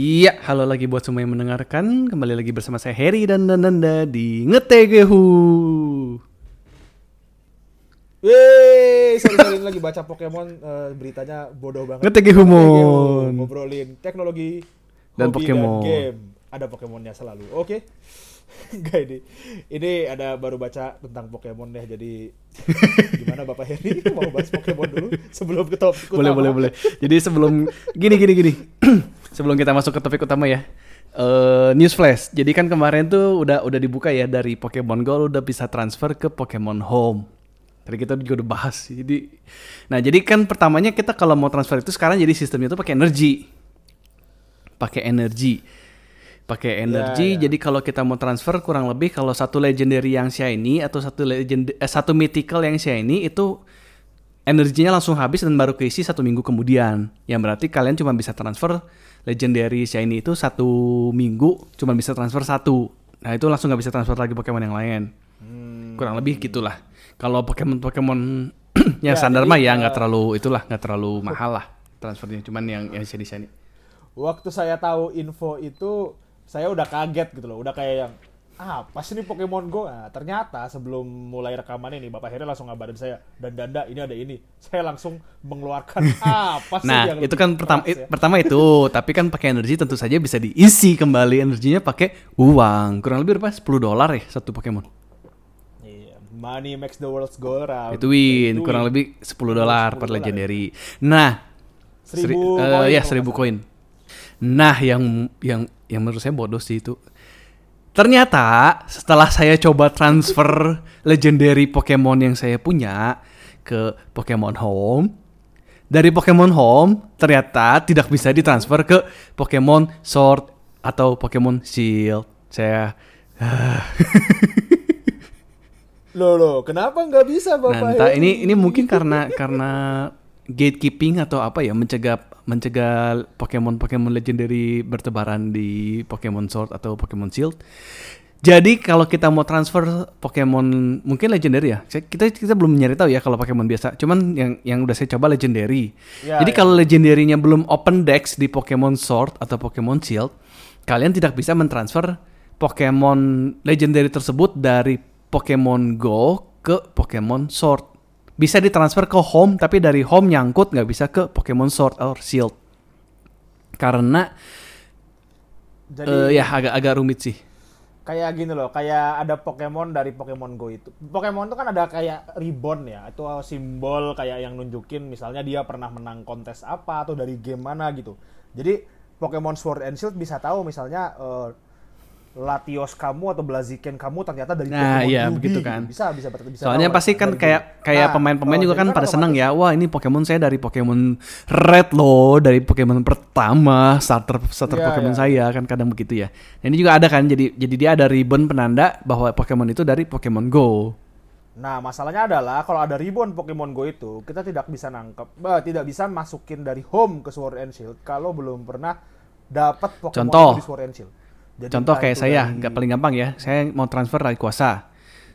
Iya, halo lagi buat semua yang mendengarkan. Kembali lagi bersama saya Harry dan Nanda di Ngetegehu. Yeay, sorry-sorry ini lagi baca Pokemon eh, beritanya bodoh banget. Ngetegehumon. Ngobrolin teknologi Dan Pokemon. game. Ada Pokemonnya selalu. Oke. Enggak ini. Ini ada baru baca tentang Pokemon deh. Jadi gimana Bapak Heri mau bahas Pokemon dulu sebelum ke topik Boleh, utama? boleh, boleh. Jadi sebelum gini, gini, gini. sebelum kita masuk ke topik utama ya. eh news flash. Jadi kan kemarin tuh udah udah dibuka ya dari Pokemon Go udah bisa transfer ke Pokemon Home. Tadi kita juga udah bahas. Jadi, nah jadi kan pertamanya kita kalau mau transfer itu sekarang jadi sistemnya tuh pakai energi, pakai energi, pakai energi. ya. Jadi kalau kita mau transfer kurang lebih kalau satu legendary yang shiny atau satu legend eh, satu mythical yang shiny itu energinya langsung habis dan baru keisi satu minggu kemudian. Yang berarti kalian cuma bisa transfer legendary shiny itu satu minggu cuma bisa transfer satu. Nah itu langsung nggak bisa transfer lagi Pokemon yang lain. Hmm. Kurang lebih gitulah. Kalau Pokemon Pokemon yang Ya, standar mah ya nggak eh, terlalu itulah nggak terlalu mahal lah transfernya. Cuman yang yang shiny shiny. Waktu saya tahu info itu saya udah kaget gitu loh. Udah kayak yang ah apa sih ini Pokemon Go? Nah, ternyata sebelum mulai rekaman ini Bapak Heri langsung ngabarin saya dan Danda ini ada ini. Saya langsung mengeluarkan apa sih Nah, yang itu kan pertama ya? pertama itu, tapi kan pakai energi tentu saja bisa diisi kembali energinya pakai uang. Kurang lebih berapa? 10 dolar ya satu Pokemon. Iya, money makes the world go round. Itu win, Itu kurang win. lebih 10 dolar 10 per legendary. Nah, seri- Seribu eh, koin ya 1000 nggak koin. Nah, yang yang yang menurut saya bodoh sih itu. Ternyata setelah saya coba transfer legendary Pokemon yang saya punya ke Pokemon Home, dari Pokemon Home ternyata tidak bisa ditransfer ke Pokemon Sword atau Pokemon Shield. Saya Loh, loh, kenapa nggak bisa Bapak Nah, ini ini mungkin karena karena gatekeeping atau apa ya mencegah mencegah Pokemon Pokemon legendary bertebaran di Pokemon Sword atau Pokemon Shield. Jadi kalau kita mau transfer Pokemon mungkin legendary ya. Kita kita belum nyari tahu ya kalau Pokemon biasa. Cuman yang yang udah saya coba legendary. Ya, Jadi ya. kalau legendary-nya belum open dex di Pokemon Sword atau Pokemon Shield, kalian tidak bisa mentransfer Pokemon legendary tersebut dari Pokemon Go ke Pokemon Sword. Bisa ditransfer ke home, tapi dari home nyangkut nggak bisa ke Pokemon Sword or Shield. Karena Jadi eh, ya agak-agak rumit sih. kayak gini loh, kayak ada Pokemon dari Pokemon Go itu. Pokemon itu kan ada kayak ribbon ya, itu simbol kayak yang nunjukin misalnya dia pernah menang kontes apa atau dari game mana gitu. Jadi Pokemon Sword and Shield bisa tahu misalnya eh, Latios kamu atau Blaziken kamu ternyata dari Nah, Pokemon iya, Ruby begitu gitu. kan. Bisa bisa bisa Soalnya tahu pasti kan kayak kayak Nah, pemain-pemain juga kan pada senang otomatis- ya. Wah, ini Pokemon saya dari Pokemon Red loh, dari Pokemon pertama starter starter Iya, Pokemon iya. saya kan kadang begitu ya. Nah, ini juga ada kan jadi jadi dia ada ribbon penanda bahwa Pokemon itu dari Pokemon Go. Nah, masalahnya adalah kalau ada ribbon Pokemon Go itu, kita tidak bisa nangkep, eh, tidak bisa masukin dari home ke Sword and Shield kalau belum pernah dapat Pokemon Contoh. itu di Sword and Shield. Jadi Contoh kayak saya, nggak paling gampang ya. Saya mau transfer Rayquaza.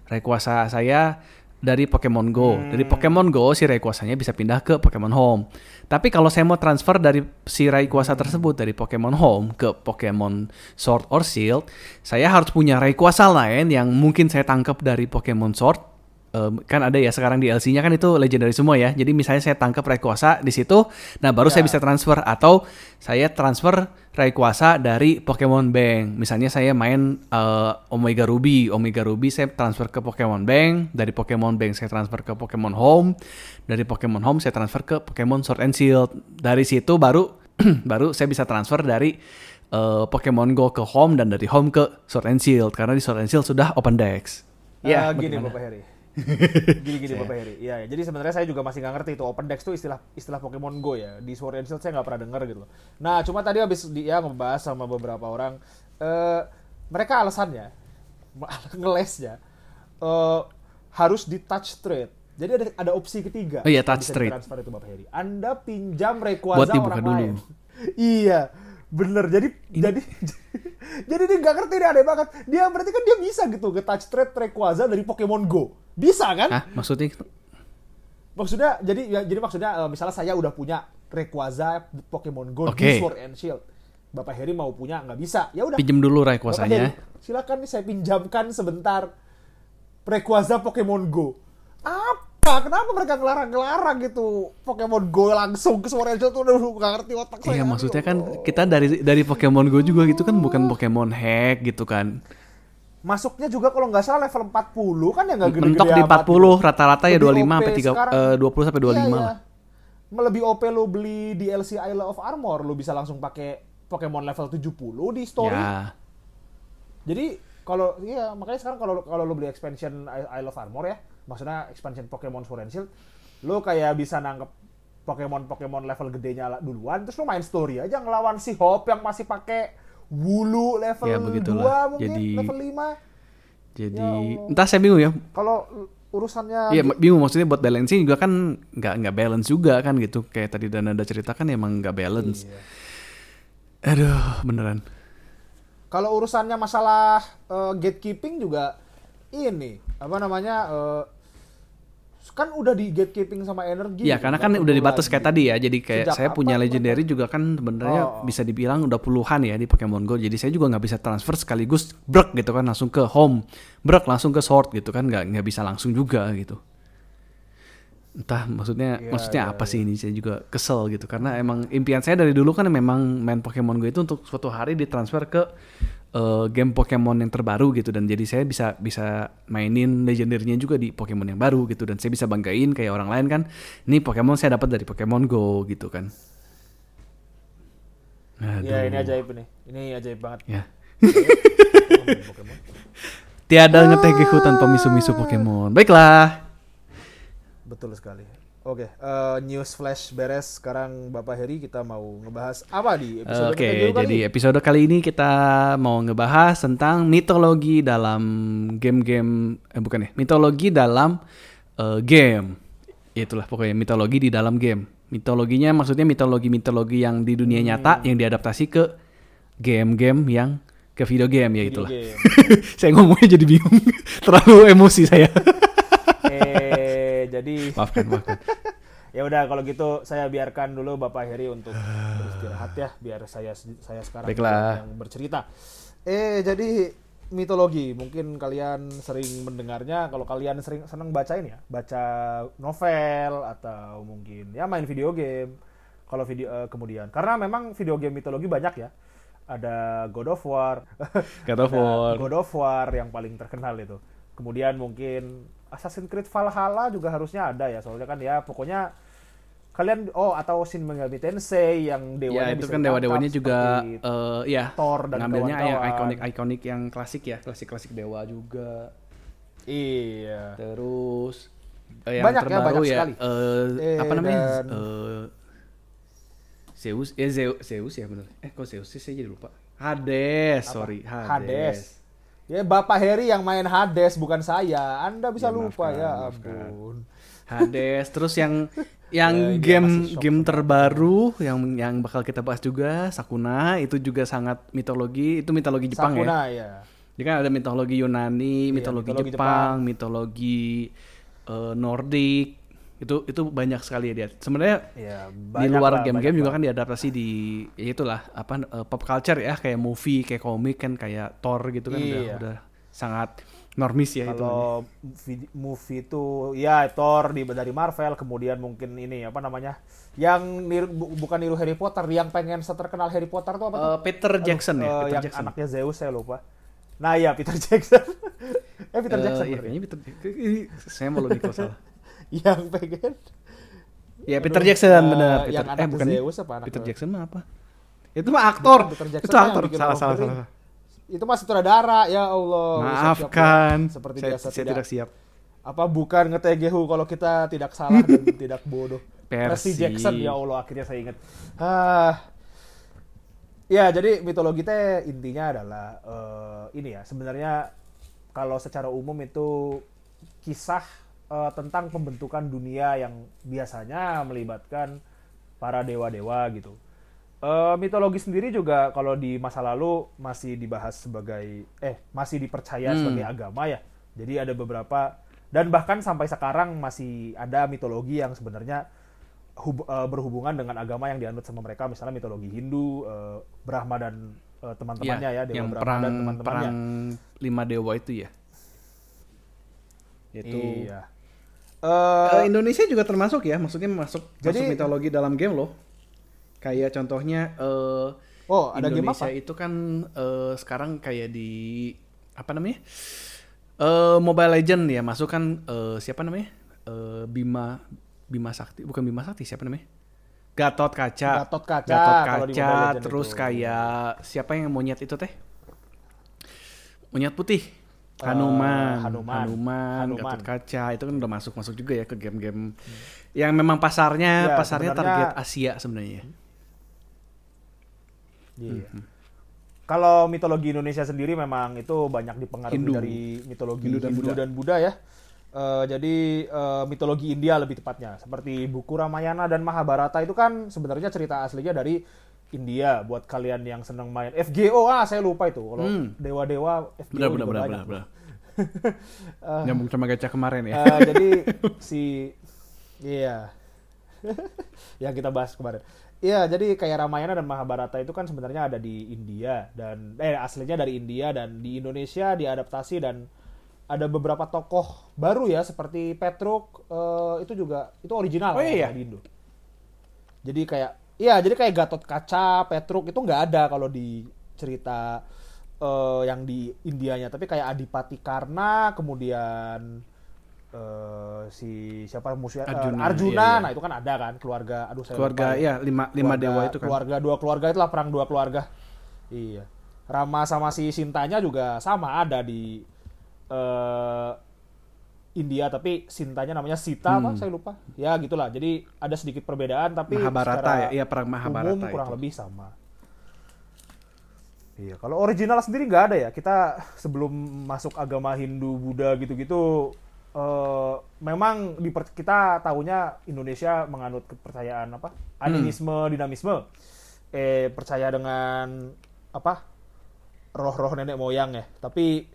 Rayquaza saya dari Pokemon Go. Hmm. Dari Pokemon Go si Rayquazanya bisa pindah ke Pokemon Home. Tapi kalau saya mau transfer dari si Rayquaza tersebut dari Pokemon Home ke Pokemon Sword or Shield, saya harus punya Rayquaza lain yang mungkin saya tangkap dari Pokemon Sword Em, kan ada ya sekarang di LC-nya kan itu legendary semua ya. Jadi misalnya saya tangkap Rayquaza di situ, nah baru saya Ya. bisa transfer atau saya transfer Rayquaza dari Pokemon Bank. Misalnya saya main eh, Omega Ruby, Omega Ruby saya transfer ke Pokemon Bank, dari Pokemon Bank saya transfer ke Pokemon Home, dari Pokemon Home saya transfer ke Pokemon Sword and Shield. Dari situ baru baru saya bisa transfer dari eh, Pokemon Go ke Home dan dari Home ke Sword and Shield karena di Sword and Shield sudah open dex. Ya, gini bagaimana? Bapak Heri. Gini gini Bapak Heri. Iya, ya. jadi sebenarnya saya juga masih nggak ngerti itu Open Dex itu istilah istilah Pokemon Go ya. Di Sword and Shield saya nggak pernah denger gitu loh. Nah, cuma tadi habis dia ngebahas sama beberapa orang eh mereka alasannya ngelesnya eh harus di touch trade. Jadi ada ada opsi ketiga. Oh iya, touch trade. ditransfer itu Bapak Heri. Anda pinjam Rayquaza Buat orang dulu. lain. iya, bener. Jadi jadi jadi dia nggak ngerti dia aneh banget. Dia berarti kan dia bisa gitu ke touch trade Rayquaza dari Pokemon Go. Bisa kan? Hah, maksudnya Maksudnya jadi ya, jadi maksudnya eh, misalnya saya udah punya Rayquaza Pokemon Go Oke. di Sword and Shield. Bapak Heri mau punya nggak bisa. Ya udah. Pinjem dulu Rayquazanya. Silakan nih saya pinjamkan sebentar Rayquaza Pokemon Go. Apa? Kenapa mereka ngelarang-ngelarang gitu Pokemon Go langsung ke Sword and Shield tuh udah nggak ngerti otak saya. Iya maksudnya ya kan kita dari dari Pokemon Go juga gitu kan bukan Pokemon hack gitu kan. Masuknya juga kalau nggak salah level 40 kan ya nggak gede-gede Mentok di amat 40 gitu. rata-rata ya Lebih 25 OP sampai 3 sekarang. eh, 20 sampai 25 Iya, lah. iya. Lebih OP lu beli DLC Isle of Armor, lu bisa langsung pakai Pokemon level 70 di story. Ya. Jadi kalau iya makanya sekarang kalau kalau lu beli expansion Isle of Armor ya, maksudnya expansion Pokemon Sword and Shield, lu kayak bisa nangkep Pokemon-Pokemon level gedenya lah duluan, terus lu main story aja ngelawan si Hop yang masih pakai wulu level Ya, 2 begitulah. mungkin, Jadi- level 5. Jadi Ya entah saya bingung ya. Kalau urusannya Iya bingung maksudnya buat balancing juga kan nggak nggak balance juga kan gitu kayak tadi dan ada cerita kan emang nggak balance. Iya. Aduh beneran. Kalau urusannya masalah eh, gatekeeping juga ini apa namanya eh, kan udah di gatekeeping sama energi. Iya karena kan udah dibatas kayak tadi ya. Jadi kayak Sejak saya punya legendary juga kan sebenarnya Oh. bisa dibilang udah puluhan ya di Pokemon Go. Jadi saya juga nggak bisa transfer sekaligus brek gitu kan langsung ke home, brek langsung ke sword gitu kan nggak nggak bisa langsung juga gitu. Entah maksudnya Iya, maksudnya iya, apa sih ini saya juga kesel gitu karena emang impian saya dari dulu kan memang main Pokemon Go itu untuk suatu hari ditransfer ke eh, game Pokemon yang terbaru gitu dan jadi saya bisa bisa mainin legendernya juga di Pokemon yang baru gitu dan saya bisa banggain kayak orang lain kan ini Pokemon saya dapat dari Pokemon Go gitu kan. Aduh. Iya ini ajaib nih. Ini ajaib banget. Ya. Ngomongin Pokemon. Tiada ngetegehu tanpa misu-misu Pokemon. Baiklah. Betul sekali. Oke, eh, news flash beres. Sekarang Bapak Heri kita mau ngebahas apa di episode Oke, kita dulu kali? jadi episode kali ini kita mau ngebahas tentang mitologi dalam game-game eh bukan ya, mitologi dalam eh, game. Itulah pokoknya mitologi di dalam game. Mitologinya maksudnya mitologi-mitologi yang di dunia Hmm. nyata yang diadaptasi ke game-game yang ke video game ya itulah. game. saya ngomongnya jadi bingung. Terlalu emosi saya. eh, jadi maafkan, maafkan. ya udah kalau gitu saya biarkan dulu Bapak Heri untuk beristirahat ya, biar saya saya sekarang Baiklah. yang bercerita. Eh, jadi mitologi mungkin kalian sering mendengarnya kalau kalian sering seneng bacain ya baca novel atau mungkin ya main video game kalau video eh, kemudian karena memang video game mitologi banyak ya ada God of War God of War. God of War yang paling terkenal itu kemudian mungkin Assassin's Creed Valhalla juga harusnya ada ya soalnya kan ya pokoknya kalian oh atau Shin Megami Tensei yang Ya dewanya itu kan dewa-dewanya juga eh, ya Thor dan ngambilnya yang ikonik-ikonik yang klasik ya, klasik-klasik dewa juga. iya Terus eh, yang Banyak ya, terbaru banyak ya, sekali. eh, Eh, apa namanya? dan- Eh, Zeus, ya Zeus, Zeus ya benar. Eh kok Zeus sih saya jadi lupa. Hades, sorry, Hades. Hades. Ya Bapak Heri yang main Hades bukan saya. Anda bisa Ya, lupa maafkan, ya maafkan. ampun. Hades, terus yang Ya, yang dia game game sama terbaru yang yang bakal kita bahas juga Sakuna itu juga sangat mitologi, itu mitologi Jepang ya. Sakuna ya. Jadi kan ada mitologi Yunani, Iya, mitologi, mitologi Jepang, mitologi eh, Nordik. Itu itu banyak sekali ya dia. Sebenarnya Ya, di luar game-game juga kan diadaptasi di ya itulah apa eh, pop culture ya kayak movie, kayak komik kan kayak Thor gitu kan udah Iya. udah sangat normis ya itu. Kalau movie itu ya Thor di dari Marvel, kemudian mungkin ini apa namanya? Yang niru, bu- bukan niru Harry Potter, yang pengen seterkenal Harry Potter tuh apa tuh? Eh, Peter Jackson ya, Eh, Peter yang Jackson. anaknya Zeus saya lupa. Nah, iya Peter Jackson. eh Peter Eh, Jackson iya, ya? kayaknya Peter ini- saya mau lebih kalau salah. Yang pengen Ya Peter Aduh, Jackson eh, benar. Peter, yang eh anak bukan Zeus apa anak Peter Zeus? Jackson mah apa? Itu mah aktor. Peter Jackson Itu yang aktor. Salah salah Ring. salah. itu masih sutradara ya Allah. Maafkan. ya. Seperti saya, biasa saya tidak, tidak siap. apa bukan ngetegehu kalau kita tidak salah dan tidak bodoh. Percy. Percy Jackson ya Allah akhirnya saya ingat. Ah. Ya, jadi mitologi teh intinya adalah eh, ini ya, sebenarnya kalau secara umum itu kisah eh, tentang pembentukan dunia yang biasanya melibatkan para dewa-dewa gitu. Eh, mitologi sendiri juga kalau di masa lalu masih dibahas sebagai eh masih dipercaya Hmm. sebagai agama ya. Jadi ada beberapa dan bahkan sampai sekarang masih ada mitologi yang sebenarnya hub- eh, berhubungan dengan agama yang dianut sama mereka, misalnya mitologi Hindu, eh, Brahma dan eh, teman-temannya ya, Dewa yang Brahma perang dan teman-temannya. perang lima dewa itu ya. Itu. Iya. Eh, Indonesia juga termasuk ya, maksudnya masuk Jadi- masuk mitologi dalam game loh. Kayak contohnya eh oh, ada game Indonesia apa? itu kan eh, sekarang kayak di apa namanya? Eh Mobile Legend ya, masuk kan eh, siapa namanya? Eh Bima Bima Sakti, bukan Bima Sakti, siapa namanya? Gatot Kaca. Gatot Kaca, Gatot Kaca, terus itu. kayak siapa yang monyet itu teh? Monyet putih. Eh, Hanuman, Hanuman. Hanuman, Hanuman. Gatot Kaca itu kan udah masuk masuk juga ya ke game-game yang memang pasarnya Ya, pasarnya sebenarnya- target Asia sebenarnya. Iya. Kalau mitologi Indonesia sendiri memang itu banyak dipengaruhi Hindu. dari mitologi Hindu Hindu dan dan, Buddha. Buddha ya. Eh, jadi eh, mitologi India lebih tepatnya, seperti buku Ramayana dan Mahabharata itu kan sebenarnya cerita aslinya dari India. Buat kalian yang senang main FGO, ah saya lupa itu. Kalau Hmm. dewa-dewa FGO Benar benar benar banyak. benar. benar. Nyambung sama gacha kemarin ya. Eh, jadi si iya yang kita bahas kemarin. Iya, jadi kayak Ramayana dan Mahabharata itu kan sebenarnya ada di India dan eh aslinya dari India dan di Indonesia diadaptasi dan ada beberapa tokoh baru ya seperti Petruk eh, itu juga itu original Oh, kalau iya? di Indo. Jadi kayak iya, jadi kayak Gatot Kaca, Petruk itu nggak ada kalau di cerita eh, yang di Indianya, tapi kayak Adipati Karna, kemudian eh, si siapa musuhnya eh, Arjuna, Arjuna, iya, iya. nah itu kan ada kan keluarga, aduh saya Keluarga lupa ya lima lima Keluarga- dewa itu kan. Keluarga dua keluarga itulah perang dua keluarga. Iya. Rama sama si Sintanya juga sama ada di eh India tapi Sintanya namanya Sita apa saya lupa. Ya gitulah. Jadi ada sedikit perbedaan tapi Mahabharata ya, iya perang Mahabharata umum kurang itu. lebih sama. Iya, kalau original sendiri nggak ada ya. Kita sebelum masuk agama Hindu, Buddha gitu-gitu, eh, memang di kita tahunya Indonesia menganut kepercayaan apa? Animisme, dinamisme. Eh percaya dengan apa? Roh-roh nenek moyang ya. Tapi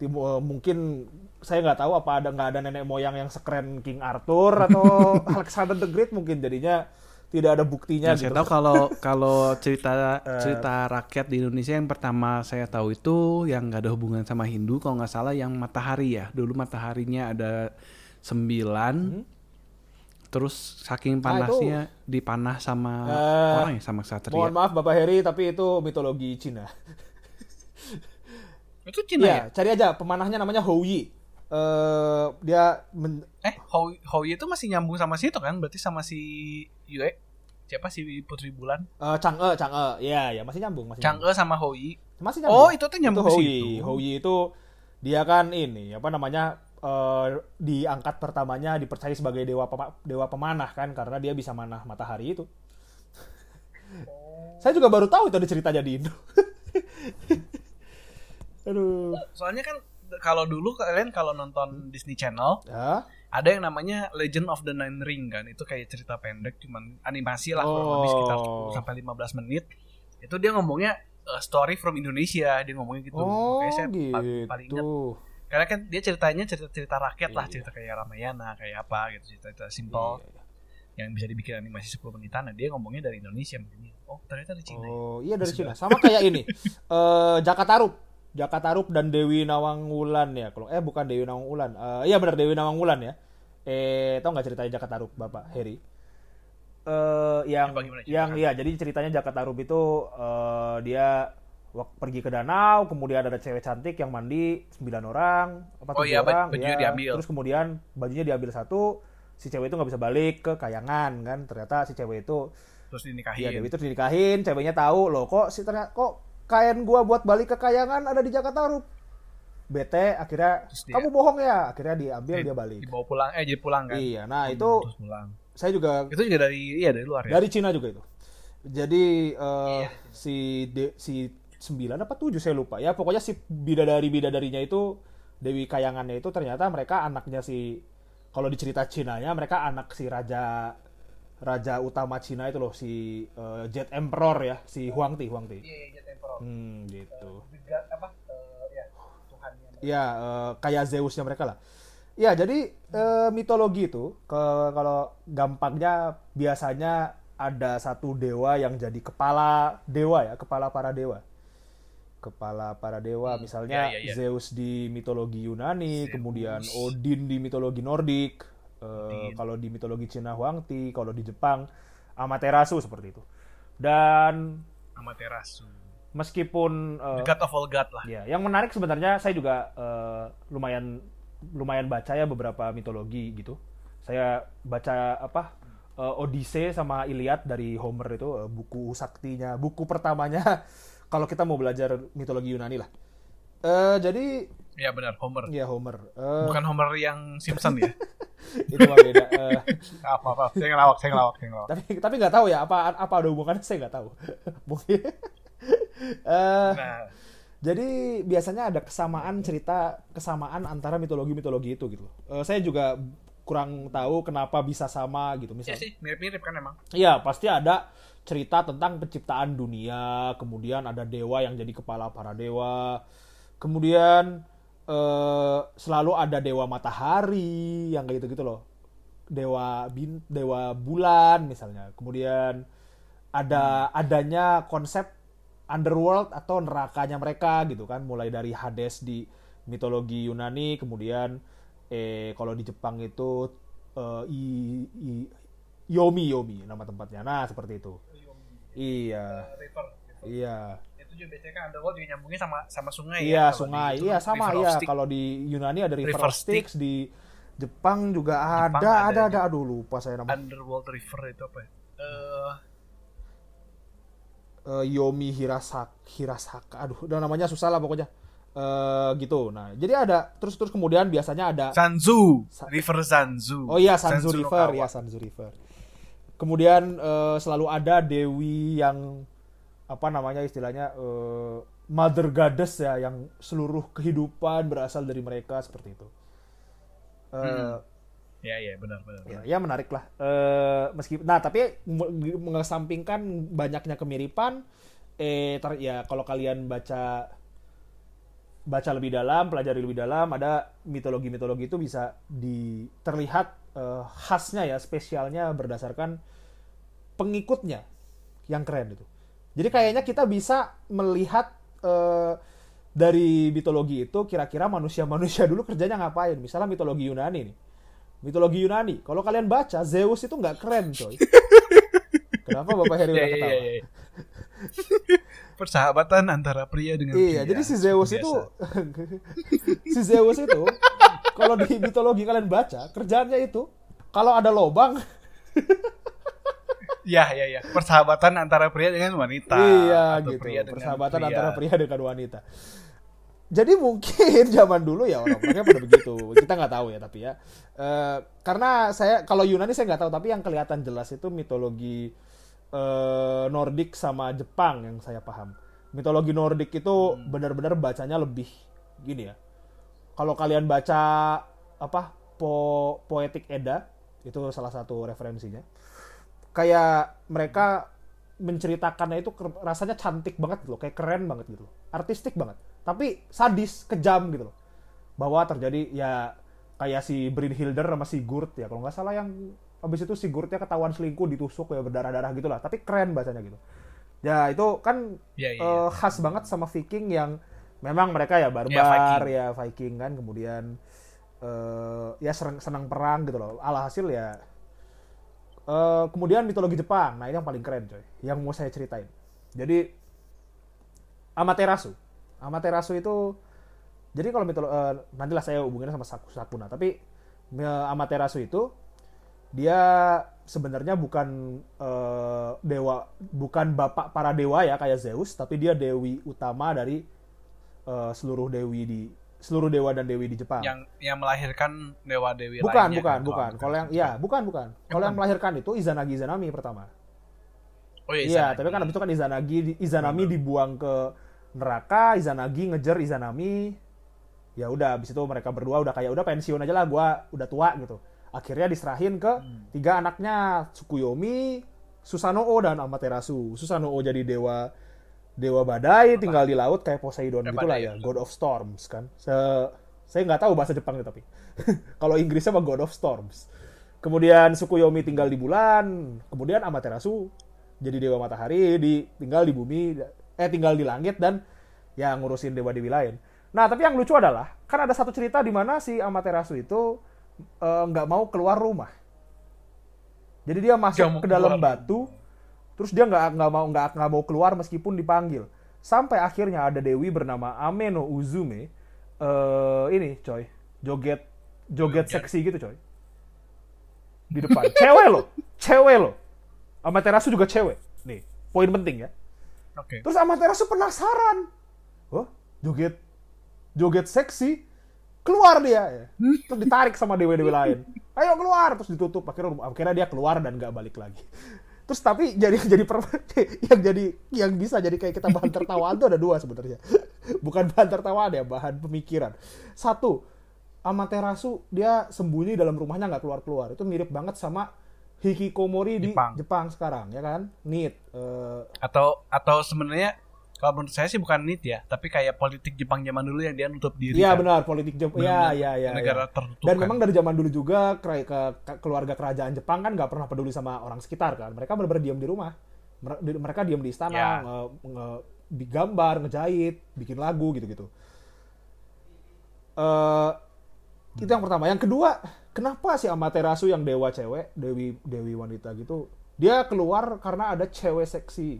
tim- eh, mungkin saya nggak tahu apa ada nggak ada nenek moyang yang sekeren King Arthur atau Alexander the Great mungkin jadinya tidak ada buktinya gitu. saya tahu kalau kalau cerita cerita rakyat di Indonesia yang pertama saya tahu itu yang nggak ada hubungan sama Hindu kalau nggak salah yang matahari ya dulu mataharinya ada sembilan terus saking Hmm. Ah, itu- panasnya dipanah sama Eh, orang ya sama satria Mohon maaf Bapak Heri, tapi itu mitologi Cina. itu Cina ya Iya, cari aja pemanahnya namanya Hou Yi. Eh dia men- eh Hou Hou itu masih nyambung sama situ kan berarti sama si Yue siapa si Putri Bulan eh, Chang'e, Chang'e. Iya, ya masih nyambung, masih Chang'e sama nyambung. Masih nyambung. oh itu tuh nyambung itu ke Hou situ Yi. Hou Yi itu dia kan ini apa namanya eh diangkat pertamanya dipercaya sebagai dewa pema- dewa pemanah kan karena dia bisa manah matahari itu. Saya juga baru tahu itu ada ceritanya di Indo. Aduh. soalnya kan kalau dulu kalian kalau nonton Disney Channel Ya. ada yang namanya Legend of the Nine Ring kan itu kayak cerita pendek cuman animasi lah kurang lebih Oh. sekitar 10 sampai 15 menit itu dia ngomongnya uh, story from Indonesia dia ngomongnya gitu Oh, Makanya saya gitu. pa- paling ingat karena kan dia ceritanya cerita-cerita rakyat lah Iya. cerita kayak Ramayana kayak apa gitu cerita-cerita simple Iya. yang bisa dibikin animasi 10 menitan nah dia ngomongnya dari Indonesia makanya oh ternyata dari Cina ya. Oh iya dari Cina. Sama kayak ini. Eh Jakatarup. Jakatarup dan Dewi Nawang Wulan ya. Kalau eh bukan Dewi Nawang Wulan. Eh iya benar Dewi Nawang Wulan ya. Eh tau nggak ceritanya Jakatarup Bapak Heri? Eh yang gimana yang iya jadi ceritanya Jakatarup itu eh dia pergi ke danau, kemudian ada cewek cantik yang mandi sembilan orang, apa Oh iya, orang, bajunya ya. diambil. Terus kemudian bajunya diambil satu, si cewek itu nggak bisa balik ke kayangan kan. Ternyata si cewek itu terus dinikahin Iya Dewi itu dinikahin, ceweknya tahu loh kok si ternyata kok kain gua buat balik ke kayangan ada di Jakarta Rup. Bete akhirnya dia- kamu bohong ya, akhirnya diambil dia balik. dibawa pulang eh jadi pulang kan Iya, nah itu terus pulang saya juga itu juga dari iya dari luar ya dari Cina juga itu. Jadi eh, Iya. si de, si 9 apa 7 saya lupa. Ya pokoknya si bidadari-bidadarinya itu Dewi Kayangannya itu ternyata mereka anaknya si kalau di cerita Cinanya mereka anak si raja raja utama Cina itu loh si eh, Jet Emperor ya, si Huangti, Huangti. iya iya temporal Hmm, gitu. apa eh, ya Tuhannya Ya, eh, kayak Zeusnya mereka lah. Ya, jadi eh, mitologi itu ke kalau gampangnya biasanya ada satu dewa yang jadi kepala dewa ya, kepala para dewa. Kepala para dewa, misalnya ya, ya, ya. Zeus di mitologi Yunani, Zeus. kemudian Odin di mitologi Nordik, eh, kalau di mitologi Cina Huangti, kalau di Jepang Amaterasu seperti itu. Dan Amaterasu. Meskipun The God of all God lah. Ya, yang menarik sebenarnya saya juga eh, lumayan lumayan baca ya beberapa mitologi gitu. Saya baca apa eh, Odyssey sama Iliad dari Homer itu eh, buku saktinya, buku pertamanya kalau kita mau belajar mitologi Yunani lah. Eh, jadi Ya benar, Homer. ya Homer. Eh, Bukan Homer yang Simpson ya. itu mah beda. Eh, apa apa. Saya ngelawak, saya ngelawak, saya ngelawak. tapi tapi nggak tahu ya apa apa ada hubungannya saya nggak tahu. Mungkin. Eh, Nah, Jadi biasanya ada kesamaan cerita kesamaan antara mitologi-mitologi itu gitu. Eh, saya juga kurang tahu kenapa bisa sama gitu ya misalnya. sih, mirip-mirip kan emang. Iya, pasti ada cerita tentang penciptaan dunia, kemudian ada dewa yang jadi kepala para dewa. Kemudian eh, selalu ada dewa matahari yang kayak gitu-gitu loh. Dewa bin dewa bulan misalnya. Kemudian ada adanya konsep underworld atau nerakanya mereka gitu kan, mulai dari Hades di mitologi Yunani, kemudian eh kalau di Jepang itu eh, i, i- Yomi Yomi nama tempatnya. Nah, seperti itu. Iya. River. Iya. Itu juga biasanya kan underworld juga nyambungnya sama sama sungai Iya, ya. Sungai. Iya, sama ya. Styx. Kalau di Yunani ada River, River of Styx, di Jepang juga Jepang ada, ada ada, ada. Aduh, lupa saya nama. Underworld River itu apa ya? Eh, Eh, Yomi Hirasaka, Hirasaka. Aduh, udah namanya susah lah pokoknya. Eh gitu. Nah, jadi ada terus terus kemudian biasanya ada Sanzu, Sa- River Sanzu. Oh iya Sanzu, no River, Kawa. ya Sanzu River. Kemudian eh, selalu ada dewi yang apa namanya istilahnya eh, Mother Goddess ya yang seluruh kehidupan berasal dari mereka seperti itu. Eh, Hmm. Ya iya benar benar. ya, benar. ya menarik lah. Eh meski nah tapi me- mengesampingkan banyaknya kemiripan eh ter- ya kalau kalian baca baca lebih dalam, pelajari lebih dalam, ada mitologi-mitologi itu bisa di terlihat eh, khasnya ya, spesialnya berdasarkan pengikutnya yang keren itu. Jadi kayaknya kita bisa melihat eh, dari mitologi itu kira-kira manusia-manusia dulu kerjanya ngapain. Misalnya mitologi Yunani nih. Mitologi Yunani, kalau kalian baca Zeus itu nggak keren coy. Kenapa Bapak Heri Iya udah iya ketawa? iya. iya. Persahabatan antara pria dengan Iya, pria. jadi si Zeus Biasa. itu si Zeus itu kalau di mitologi kalian baca, kerjaannya itu kalau ada lobang, Iya iya iya. Persahabatan antara pria dengan wanita. iya atau gitu. pria dengan Persahabatan pria. antara pria dengan wanita. Jadi mungkin zaman dulu ya orang-orangnya pada begitu. Kita nggak tahu ya tapi ya. Eh, karena saya kalau Yunani saya nggak tahu tapi yang kelihatan jelas itu mitologi eh, Nordik sama Jepang yang saya paham. Mitologi Nordik itu Hmm. benar-benar bacanya lebih gini ya. Kalau kalian baca apa po poetik Eda itu salah satu referensinya. Kayak mereka menceritakannya itu rasanya cantik banget gitu loh, kayak keren banget gitu loh. Artistik banget. Tapi sadis, kejam gitu loh. Bahwa terjadi ya kayak si Brynhilder sama si Gurt ya. Kalau nggak salah yang habis itu si Gurtnya ketahuan selingkuh ditusuk ya berdarah-darah gitu lah. Tapi keren bacanya gitu. Ya itu kan Iya, iya, eh, khas banget sama Viking yang memang mereka ya barbar Viking. ya Viking kan. Kemudian eh, ya senang, senang perang gitu loh. Alhasil ya eh, kemudian mitologi Jepang. Nah ini yang paling keren coy. Yang mau saya ceritain. Jadi Amaterasu Amaterasu itu jadi kalau mitologi nantilah saya hubunginnya sama Saku- Sakuna tapi eh, Amaterasu itu dia sebenarnya bukan eh, dewa bukan bapak para dewa ya kayak Zeus tapi dia dewi utama dari eh, seluruh dewi di seluruh dewa dan dewi di Jepang. yang yang melahirkan dewa dewi bukan, lainnya bukan, kan, bukan. Kalau yang ya, bukan, bukan. Kalau yang melahirkan itu Izanagi Izanami pertama. oh iya, Iya, Izanagi. tapi kan abis itu kan Izanagi Izanami dibuang ke neraka, Izanagi ngejar Izanami. Ya udah, abis itu mereka berdua udah kayak udah pensiun aja lah, gua udah tua gitu. Akhirnya diserahin ke Hmm. tiga anaknya, Tsukuyomi, Susanoo dan Amaterasu. Susanoo jadi dewa dewa badai tinggal di laut kayak Poseidon Ya, gitu lah ya. God of Storms kan. Se Saya nggak tahu bahasa Jepangnya tapi. Kalau Inggrisnya mah God of Storms. Kemudian Tsukuyomi tinggal di bulan, kemudian Amaterasu jadi dewa matahari, di tinggal di bumi, eh tinggal di langit dan ya ngurusin dewa-dewi lain. Nah, tapi yang lucu adalah kan ada satu cerita di mana si Amaterasu itu eh, nggak mau keluar rumah. Jadi dia masuk mau ke dalam keluar. batu, terus dia nggak nggak mau nggak nggak mau keluar meskipun dipanggil. Sampai akhirnya ada dewi bernama Ameno Uzume, eh ini coy, joget joget Joget. seksi gitu coy. Di depan, cewek loh, cewek loh. Amaterasu juga cewek. Nih, poin penting ya. Oke. Terus Amaterasu penasaran. Oh, joget joget seksi. Keluar dia. ya. Terus ditarik sama dewa-dewa lain. Ayo keluar. Terus ditutup. Akhirnya, akhirnya dia keluar dan nggak balik lagi. Terus tapi jadi jadi per- yang jadi yang bisa jadi kayak kita bahan tertawaan tuh ada dua sebenarnya. Bukan bahan tertawaan ya, bahan pemikiran. Satu, Amaterasu dia sembunyi dalam rumahnya nggak keluar-keluar. Itu mirip banget sama Hikikomori di Jepang. Jepang sekarang, ya kan? Nit. eh, Atau atau sebenarnya kalau menurut saya sih bukan nit ya, tapi kayak politik Jepang zaman dulu yang dia nutup diri. Iya kan. benar politik Jepang. Iya iya iya. Negara iya. tertutup. Dan kan. memang dari zaman dulu juga ke- ke- keluarga kerajaan Jepang kan nggak pernah peduli sama orang sekitar kan. Mereka benar-benar diam di rumah. Mereka diam di istana, Ya. nge- nge- digambar, ngejahit, bikin lagu gitu-gitu. Eh itu yang pertama. Yang kedua, kenapa si Amaterasu yang dewa cewek, dewi dewi wanita gitu, dia keluar karena ada cewek seksi.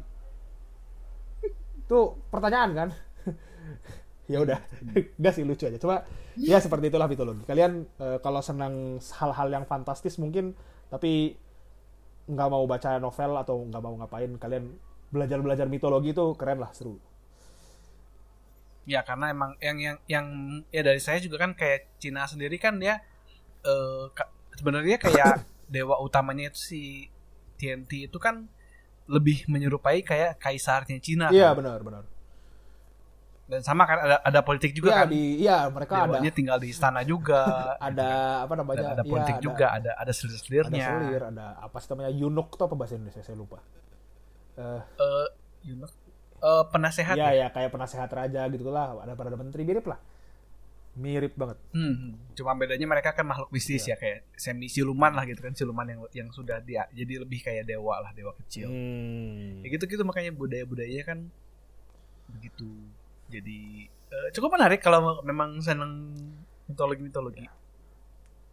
Itu pertanyaan kan? ya udah, nggak sih lucu aja. Coba ya seperti itulah mitologi. Kalian eh, kalau senang hal-hal yang fantastis mungkin, tapi nggak mau baca novel atau nggak mau ngapain, kalian belajar-belajar mitologi itu keren lah, seru. Ya karena emang yang yang yang ya dari saya juga kan kayak Cina sendiri kan dia eh, ka- sebenarnya kayak dewa utamanya itu si TNT itu kan lebih menyerupai kayak kaisarnya Cina. Iya kan. benar benar. Dan sama kan ada ada politik juga Iya kan. di, iya mereka ada Dewanya tinggal di istana juga. ada apa dan namanya? ada Iya, politik ada- juga, ada ada Ada selir-selirnya. selir, ada apa sih namanya? Yunuk tuh apa bahasa Indonesia? Saya lupa. Eh, Eh, you eh, penasehat Iya ya. ya kayak penasehat raja gitu lah. Ada pada menteri mirip lah. Mirip banget. Hmm, cuma bedanya mereka kan makhluk mistis Iya. ya kayak semi siluman lah gitu kan siluman yang yang sudah dia jadi lebih kayak dewa lah dewa kecil. Hmm. Ya gitu gitu makanya budaya budayanya kan begitu. Jadi eh, cukup menarik kalau memang seneng mitologi mitologi.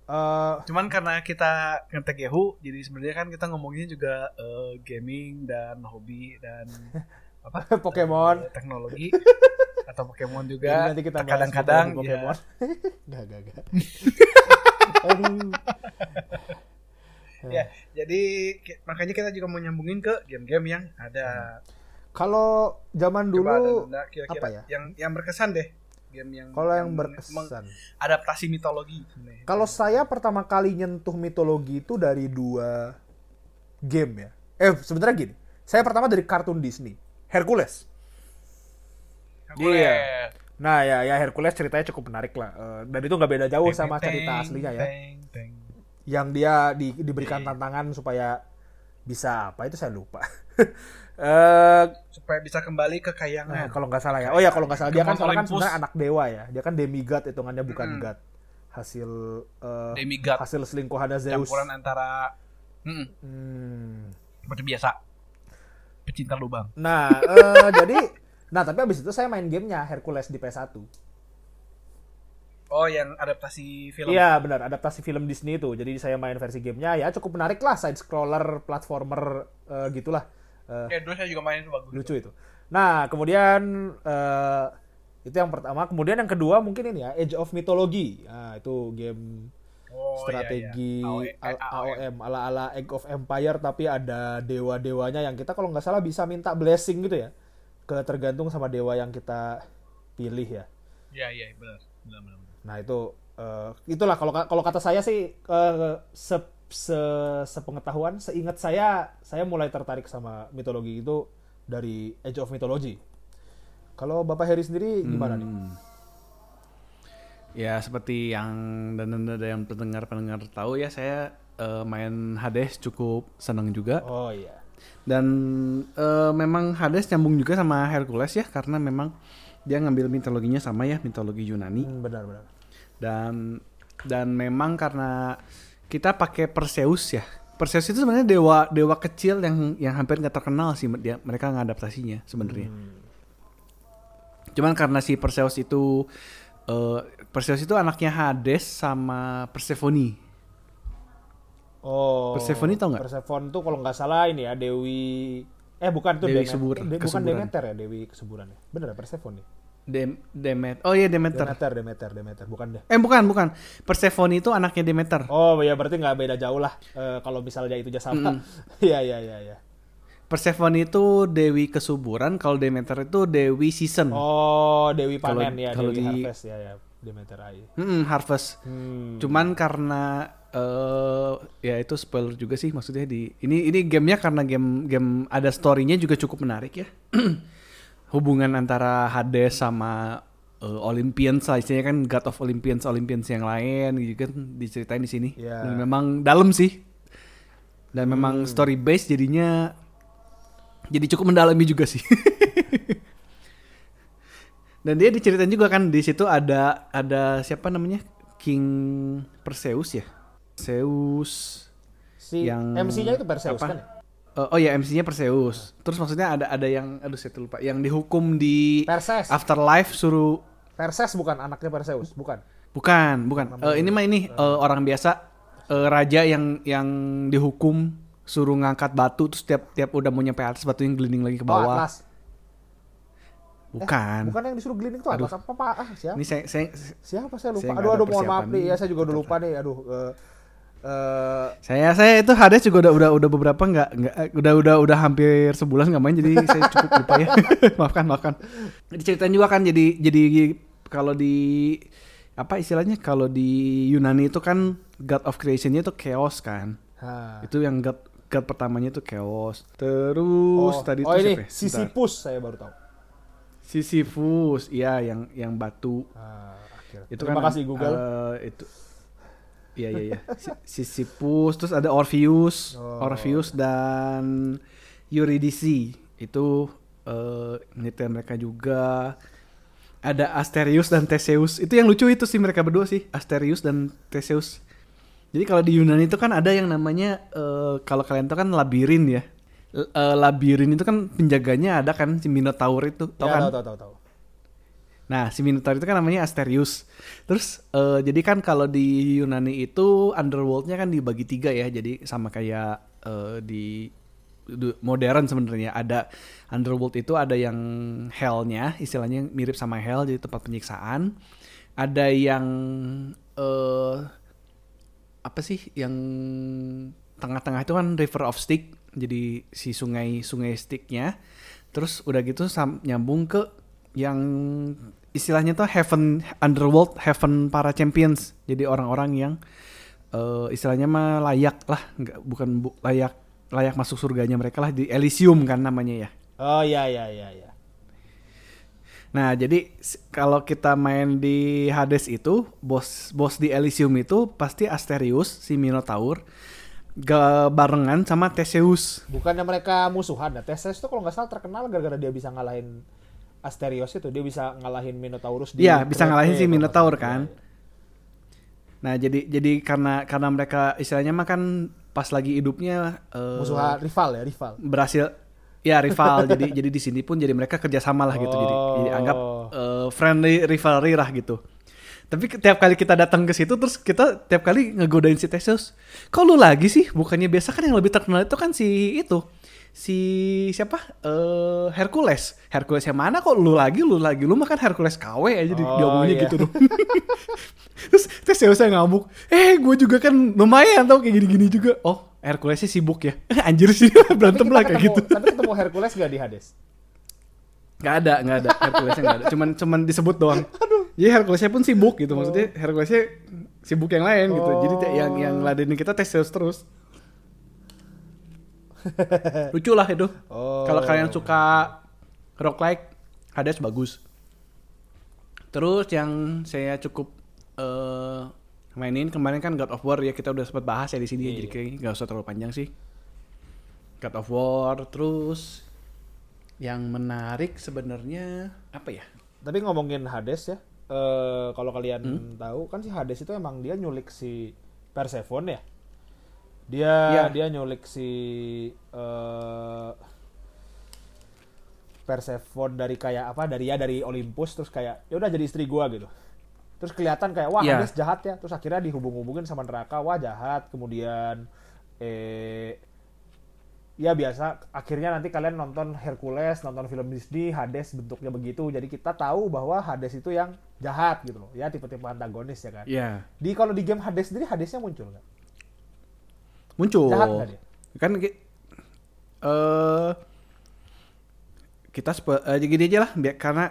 Eh, Cuman karena kita ngetek Yahoo, jadi sebenarnya kan kita ngomonginnya juga eh, gaming dan hobi dan apa Pokemon. teknologi atau Pokemon Jadi juga. nanti kita kadang-kadang mitologi ya, Pokemon. Gak, gak, gak. Aduh. ya, jadi makanya kita juga mau nyambungin ke game-game yang ada. Kalau zaman Hmm. dulu Anda kira-kira apa ya? yang yang berkesan deh game yang kalau yang meng- berkesan. adaptasi mitologi. Kalau saya pertama kali nyentuh mitologi itu dari dua game ya. Eh sebenarnya gini. Saya pertama dari kartun Disney, Hercules. Hercules. Iya. Nah ya ya Hercules ceritanya cukup menarik lah. Eh, dan itu nggak beda jauh sama cerita aslinya ya. Yang dia di- diberikan tantangan supaya bisa apa itu saya lupa. Eh supaya bisa kembali ke Nah, kayangan. kalau nggak salah ya. Oh ya kalau nggak salah dia kan soalnya kan sebenarnya anak dewa ya. Dia kan demigod hitungannya bukan Mm-mm. god. Hasil eh, Demigod hasil selingkuhannya Zeus. campuran antara hmm, Hmm. seperti biasa pecinta lubang. Nah, eh, jadi nah tapi abis itu saya main gamenya Hercules di PS1. Oh, yang adaptasi film. Iya benar, adaptasi film Disney itu. Jadi saya main versi gamenya ya cukup menarik lah, side scroller, platformer eh, gitulah. Eh, dulu saya juga main itu bagus. lucu itu. Nah, kemudian eh, itu yang pertama. Kemudian yang kedua mungkin ini ya, Age of Mythology. Nah, itu game Oh, strategi iya, iya. A- AOM ala-ala Age of Empire tapi ada dewa-dewanya yang kita kalau nggak salah bisa minta blessing gitu ya. Ke tergantung sama dewa yang kita pilih ya. Iya, iya, benar. Benar, benar. benar. Nah, itu eh, itulah kalau kalau kata saya sih eh, se, se- sepengetahuan, seingat saya saya mulai tertarik sama mitologi itu dari Age of Mythology. Kalau Bapak Heri sendiri gimana nih? Hmm. Ya seperti yang dan dan dan yang pendengar-pendengar tahu ya saya eh, main Hades cukup senang juga Oh iya. dan eh, memang Hades nyambung juga sama Hercules ya karena memang dia ngambil mitologinya sama ya mitologi Yunani. Hmm, benar benar. Dan dan memang karena kita pakai Perseus ya. Perseus itu sebenarnya dewa dewa kecil yang yang hampir nggak terkenal sih dia mereka ngadaptasinya sebenarnya. Cuman karena si Perseus itu eh, Perseus itu anaknya Hades sama Persephone. Oh. Persephone tau nggak? Persephone tuh kalau nggak salah ini ya Dewi eh bukan tuh Dewi Demet- Kesubur- eh, de- bukan. Demeter ya Dewi kesuburan ya. Bener ya Persephone. Dem Demet. Oh iya Demeter. Demeter, Demeter, Demeter, bukan deh. Eh bukan bukan. Persephone itu anaknya Demeter. Oh ya berarti nggak beda jauh lah eh, kalau misalnya itu jasa sama. Iya iya iya iya. Persephone itu dewi kesuburan, kalau Demeter itu dewi season. Oh Dewi panen ya, kalau Dewi di- harvest ya ya Demeter AI. Mm-mm, harvest. Hmm. Cuman karena eh ya itu spoiler juga sih maksudnya di ini ini gamenya karena game game ada storynya juga cukup menarik ya. Hubungan antara Hades sama eh, Olympians lah istilahnya kan God of Olympians Olympians yang lain gitu kan diceritain di sini. Ya. Dan memang dalam sih. Dan memang story base jadinya jadi cukup mendalami juga sih. Dan dia diceritain juga kan di situ ada ada siapa namanya King Perseus ya. Zeus. Si yang MC-nya itu Perseus apa? kan? Eh, oh ya MC-nya Perseus. Terus maksudnya ada ada yang aduh saya lupa yang dihukum di Perses. Afterlife suruh Perses bukan anaknya Perseus, bukan. bukan bukan. Eh, ini mah ini eh, orang biasa eh, raja yang yang dihukum suruh ngangkat batu terus tiap tiap udah mau nyampe atas batunya gelinding lagi ke Oh, bawah. Atlas. Bukan. Bukan yang disuruh gliding itu Atlas apa Pak? Ah, siapa? Ini saya saya Siapa saya lupa. Saya aduh aduh mohon maaf nih ya saya juga udah lupa nih. Aduh eh eh, Saya saya itu Hades juga udah udah udah beberapa nggak nggak eh, udah udah udah hampir sebulan nggak main jadi saya cukup lupa ya maafkan maafkan diceritain juga kan jadi jadi kalau di apa istilahnya kalau di Yunani itu kan God of Creationnya itu chaos kan ha. itu yang God God pertamanya itu chaos. Terus oh, tadi oh tuh ini siapa ya? Sisyphus saya baru tahu. Sisyphus. Iya yang yang batu. Ah, akhirnya. itu Terima kan kasih Google. eh, itu. Iya iya iya. Si- Sisyphus. Terus ada Orpheus. Oh. Orpheus dan Eurydice. Itu eh nyetir mereka juga. Ada Asterius dan Theseus. Itu yang lucu itu sih mereka berdua sih. Asterius dan Theseus jadi kalau di Yunani itu kan ada yang namanya eh, kalau kalian tahu kan labirin ya L- eh, labirin itu kan penjaganya ada kan si Minotaur itu tau ya, kan tahu tahu tahu. Nah, si Minotaur itu kan namanya Asterius. Terus eh, jadi kan kalau di Yunani itu underworldnya kan dibagi tiga ya. Jadi sama kayak eh, di modern sebenarnya ada underworld itu ada yang hellnya, istilahnya mirip sama hell jadi tempat penyiksaan. Ada yang eh apa sih yang tengah-tengah itu kan River of Styx. Jadi si sungai sungai Styxnya. Terus udah gitu sam- nyambung ke yang istilahnya tuh heaven underworld heaven para champions jadi orang-orang yang eh, istilahnya mah layak lah nggak bukan bu- layak layak masuk surganya mereka lah di Elysium kan namanya ya Oh iya iya iya iya. Nah jadi kalau kita main di Hades itu bos bos di Elysium itu pasti Asterius si Minotaur barengan sama Theseus Bukannya mereka musuhan ya? Theseus itu kalau nggak salah terkenal gara-gara dia bisa ngalahin Asterios itu, dia bisa ngalahin Minotaurus Iya, bisa ngalahin si Minotaur kan. Nah, jadi jadi karena karena mereka istilahnya mah kan pas lagi hidupnya eh, Musuhan rival ya, rival. berhasil ya rival. Jadi jadi di sini pun jadi mereka kerjasama lah gitu. Jadi, jadi anggap Oh. eh, friendly rivalry lah gitu. Tapi tiap kali kita datang ke situ terus kita tiap kali ngegodain si Theseus kok lu lagi sih? Bukannya biasa kan yang lebih terkenal itu kan si itu si siapa? Eh Hercules. Hercules yang mana kok lu lagi? Lu lagi lu makan Hercules KW aja di, Oh, diomongnya iya. gitu dong terus Theseus yang ngamuk eh gue juga kan lumayan tau kayak gini-gini juga. Oh Herculesnya sibuk ya anjir sih berantem lah kayak Ketemu- gitu Tapi ketemu Hercules gak di Hades? Gak ada, gak ada. Herculesnya gak ada. Cuman cuman disebut doang. Jadi Herculesnya pun sibuk gitu. Maksudnya Herculesnya sibuk yang lain gitu. Jadi te- yang yang ladenin kita Theseus terus. Lucu lah itu. Oh. Kalau kalian suka rock like, Hades bagus. Terus yang saya cukup eh mainin kemarin kan God of War ya kita udah sempat bahas ya di sini Iya, jadi iya. kayak nggak usah terlalu panjang sih. God of War terus yang menarik sebenarnya apa ya? Tapi ngomongin Hades ya, eh kalau kalian Hmm? tahu kan si Hades itu emang dia nyulik si Persephone ya. Dia Iya. dia nyulik si eh Persephone dari kayak apa? Dari ya dari Olympus terus kayak ya udah jadi istri gua gitu. Terus kelihatan kayak wah Iya. Hades jahat ya. Terus akhirnya dihubung-hubungin sama neraka, wah jahat. Kemudian eh ya biasa akhirnya nanti kalian nonton Hercules nonton film Disney Hades bentuknya begitu jadi kita tahu bahwa Hades itu yang jahat gitu loh ya tipe-tipe antagonis ya kan Iya. di kalau di game Hades sendiri Hadesnya muncul nggak Muncul. Jahat nggak dia? Kan eh kita eh, gini aja lah biar karena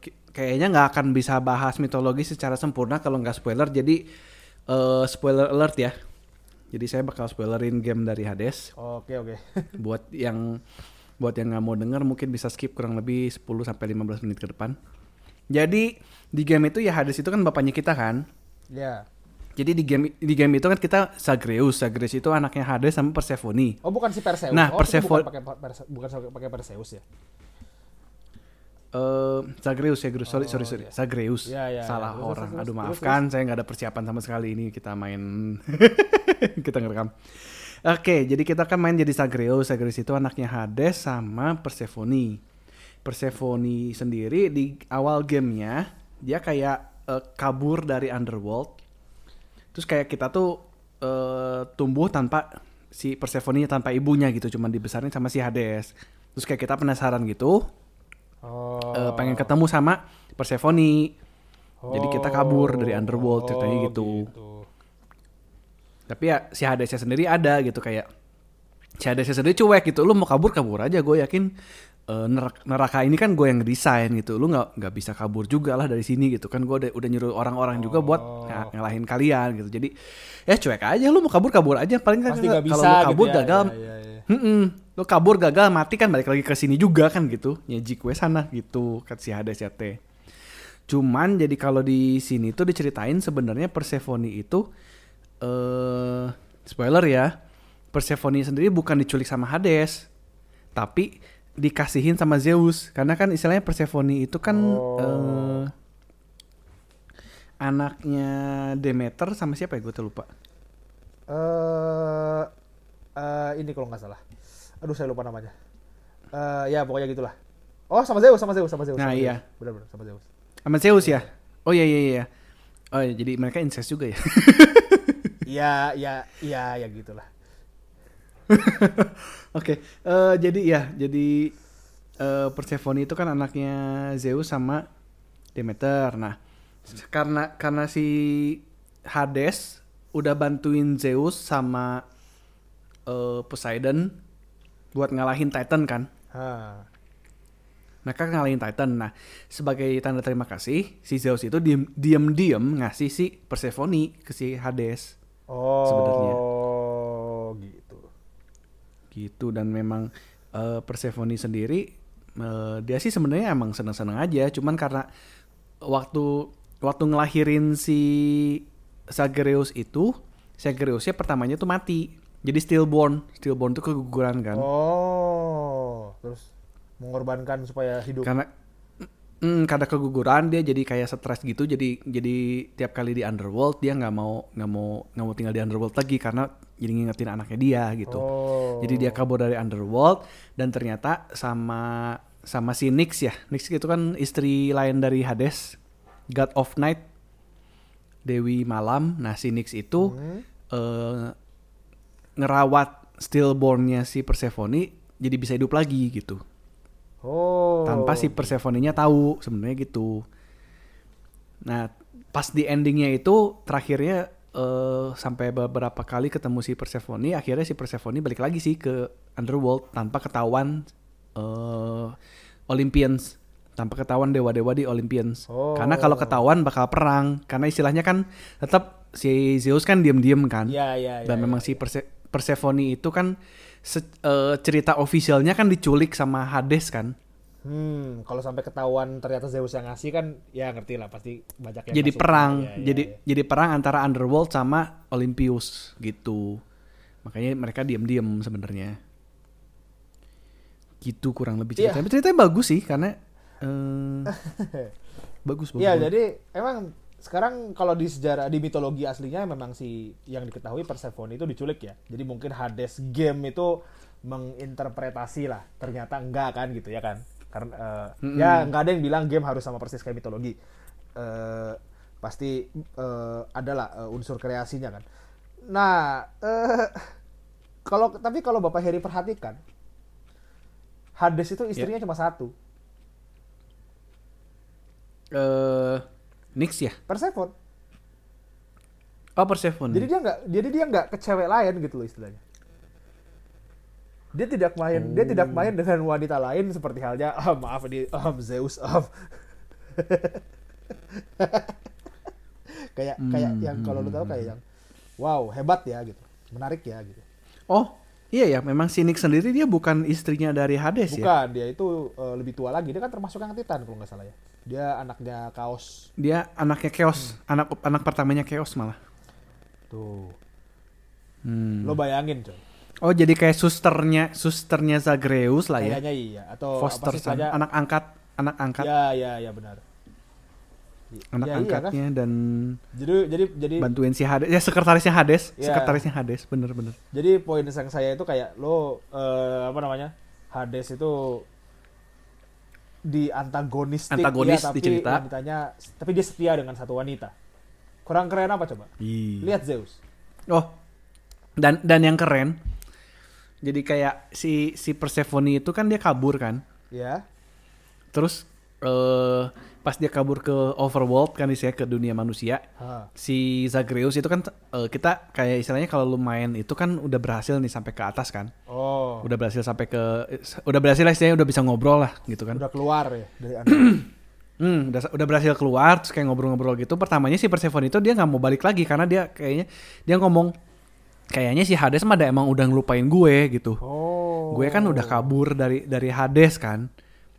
ki- kayaknya nggak akan bisa bahas mitologi secara sempurna kalau nggak spoiler. Jadi eh spoiler alert ya. Jadi saya bakal spoilerin game dari Hades. oke oke buat yang buat yang nggak mau denger mungkin bisa skip kurang lebih 10 sampai 15 menit ke depan. Jadi di game itu ya Hades itu kan bapaknya kita kan. ya Jadi di game di game itu kan kita Zagreus, Zagreus itu anaknya Hades sama Persephone. oh bukan si Perseus Nah, oh, Persephone- bukan pakai Perse- bukan pakai Perseus ya Eh Zagreus ya, Grus. Sorry, sorry, Oh, sorry. iya. Zagreus. Iya, iya, Salah. Terus, orang. terus, Aduh, terus, maafkan, saya nggak ada persiapan sama sekali ini kita main kita ngerekam. Oke, jadi kita kan main jadi Zagreus. Zagreus itu anaknya Hades sama Persephone. Persephone sendiri di awal gamenya dia kayak eh, kabur dari underworld. Terus kayak kita tuh eh, tumbuh tanpa si Persephone tanpa ibunya gitu, cuman dibesarin sama si Hades. Terus kayak kita penasaran gitu, oh eh, pengen ketemu sama Persephone. Jadi kita kabur dari underworld ceritanya Oh, gitu. Tapi ya si Hadesnya sendiri ada gitu kayak si Hadesnya sendiri cuek gitu. Lu mau kabur kabur aja. Gue yakin eh, nerak- neraka ini kan gue yang desain gitu. Lu nggak nggak bisa kabur juga lah dari sini gitu kan. Gue udah, udah nyuruh orang-orang juga buat Oh. ng- ngalahin kalian gitu. Jadi ya cuek aja. Lu mau kabur kabur aja. Paling kan kalau lu kabur gitu ya. gagal. Iya, iya, iya. Mm-mm. Lu kabur gagal mati kan balik lagi ke sini juga kan gitu. Nyejik gue sana gitu kata si Hades ya teh. Cuman jadi kalau di sini tuh diceritain sebenarnya Persephone itu eh spoiler ya. Persephone sendiri bukan diculik sama Hades, tapi dikasihin sama Zeus karena kan istilahnya Persephone itu kan Oh. eh, anaknya Demeter sama siapa ya gue tuh lupa. eh eh, ini kalau nggak salah. Aduh saya lupa namanya. Eh ya pokoknya gitulah. Oh sama Zeus, sama Zeus, sama Zeus. Nah, sama iya. Benar-benar sama Zeus. Sama Zeus ya? Oh iya iya iya. Oh iya, jadi mereka incest juga ya. Iya, ya, ya, ya gitulah. Oke, eh, jadi ya, jadi eh, Persephone itu kan anaknya Zeus sama Demeter. Nah, karena karena si Hades udah bantuin Zeus sama eh, Poseidon buat ngalahin Titan kan. Hah. Mereka ngalahin Titan. Nah, sebagai tanda terima kasih, si Zeus itu diem diem, diem ngasih si Persephone ke si Hades. Oh, Sebenarnya. Gitu. dan memang eh, Persephone sendiri eh, dia sih sebenarnya emang seneng-seneng aja cuman karena waktu waktu ngelahirin si Zagreus itu Zagreusnya pertamanya tuh mati jadi stillborn stillborn tuh keguguran kan Oh, terus mengorbankan supaya hidup. karena mm, karena keguguran dia jadi kayak stres gitu jadi jadi tiap kali di underworld dia nggak mau nggak mau nggak mau tinggal di underworld lagi karena jadi ngingetin anaknya dia gitu Oh. Jadi dia kabur dari underworld dan ternyata sama sama si Nyx ya. Nyx itu kan istri lain dari Hades, God of Night, Dewi Malam. Nah si Nyx itu Hmm. eh, ngerawat stillbornnya si Persephone jadi bisa hidup lagi gitu. Oh. Tanpa si Persephone-nya tahu sebenarnya gitu. Nah pas di endingnya itu terakhirnya eh, sampai beberapa kali ketemu si Persephone, akhirnya si Persephone balik lagi sih ke underworld tanpa ketahuan eh, Olympians, tanpa ketahuan dewa-dewa di Olympians. Oh. Karena kalau ketahuan bakal perang, karena istilahnya kan tetap si Zeus kan diem-diem kan. Ya, ya, ya. Dan ya. memang si Perse- Persephone itu kan se- eh, cerita officialnya kan diculik sama Hades kan. Hmm, kalau sampai ketahuan ternyata Zeus yang ngasih kan, ya ngerti lah pasti banyak yang jadi masuk. perang, Ya, ya, jadi ya. jadi perang antara Underworld sama Olympus gitu. Makanya mereka diam-diam sebenarnya. Gitu kurang lebih Iya. ceritanya. Ceritanya bagus sih karena eh, bagus bagus. Iya, jadi emang sekarang kalau di sejarah di mitologi aslinya memang si yang diketahui Persephone itu diculik ya. Jadi mungkin Hades game itu menginterpretasi lah. Ternyata enggak kan gitu ya kan. Karena eh, ya nggak ada yang bilang game harus sama persis kayak mitologi. Eh, pasti eh, adalah eh, unsur kreasinya kan. Nah, eh, kalau tapi kalau Bapak Heri perhatikan Hades itu istrinya cuma satu, Eh, Nix ya. Persephone. Oh Persephone. Jadi dia nggak, jadi dia nggak ke cewek lain gitu loh istilahnya. Dia tidak main, dia tidak main dengan wanita lain seperti halnya, ah, maaf di um, Zeus of. kayak kayak yang kalau lu tahu kayak yang, wow hebat ya gitu, menarik ya gitu. oh iya ya, memang si Nix sendiri dia bukan istrinya dari Hades ya. Bukan dia itu eh, lebih tua lagi, dia kan termasuk yang Titan kalau nggak salah ya. Dia anaknya Kaos Dia anaknya Chaos, anak anak pertamanya Chaos malah. tuh. Hmm. Lo bayangin coy, Oh jadi kayak susternya susternya Zagreus lah ya. kayaknya iya. Atau Foster apa sih son, anak angkat anak angkat. Ya ya ya benar. Anak ya, iya kan? angkatnya dan Jadi jadi jadi bantuin si Hades. Ya sekretarisnya Hades. Iya. sekretarisnya Hades bener-bener jadi poin yang saya itu kayak lo eh, apa namanya? Hades itu di antagonistik Antagonis ya, tapi di cerita. wanitanya tapi dia setia dengan satu wanita. Kurang keren apa coba? Lihat Zeus. Oh dan dan yang keren jadi kayak si si Persephone itu kan dia kabur kan? Ya terus eh pas dia kabur ke overworld kan istilahnya ke dunia manusia Ha. si Zagreus itu kan eh, kita kayak istilahnya kalau lu main itu kan udah berhasil nih sampai ke atas kan? Oh. Udah berhasil sampai ke udah berhasil lah istilahnya udah bisa ngobrol lah gitu kan? Udah keluar ya dari Hmm, udah, udah berhasil keluar terus kayak ngobrol-ngobrol gitu. Pertamanya si Persephone itu dia nggak mau balik lagi karena dia kayaknya dia ngomong kayaknya si Hades mah ada emang udah ngelupain gue gitu. oh Gue kan udah kabur dari dari Hades kan.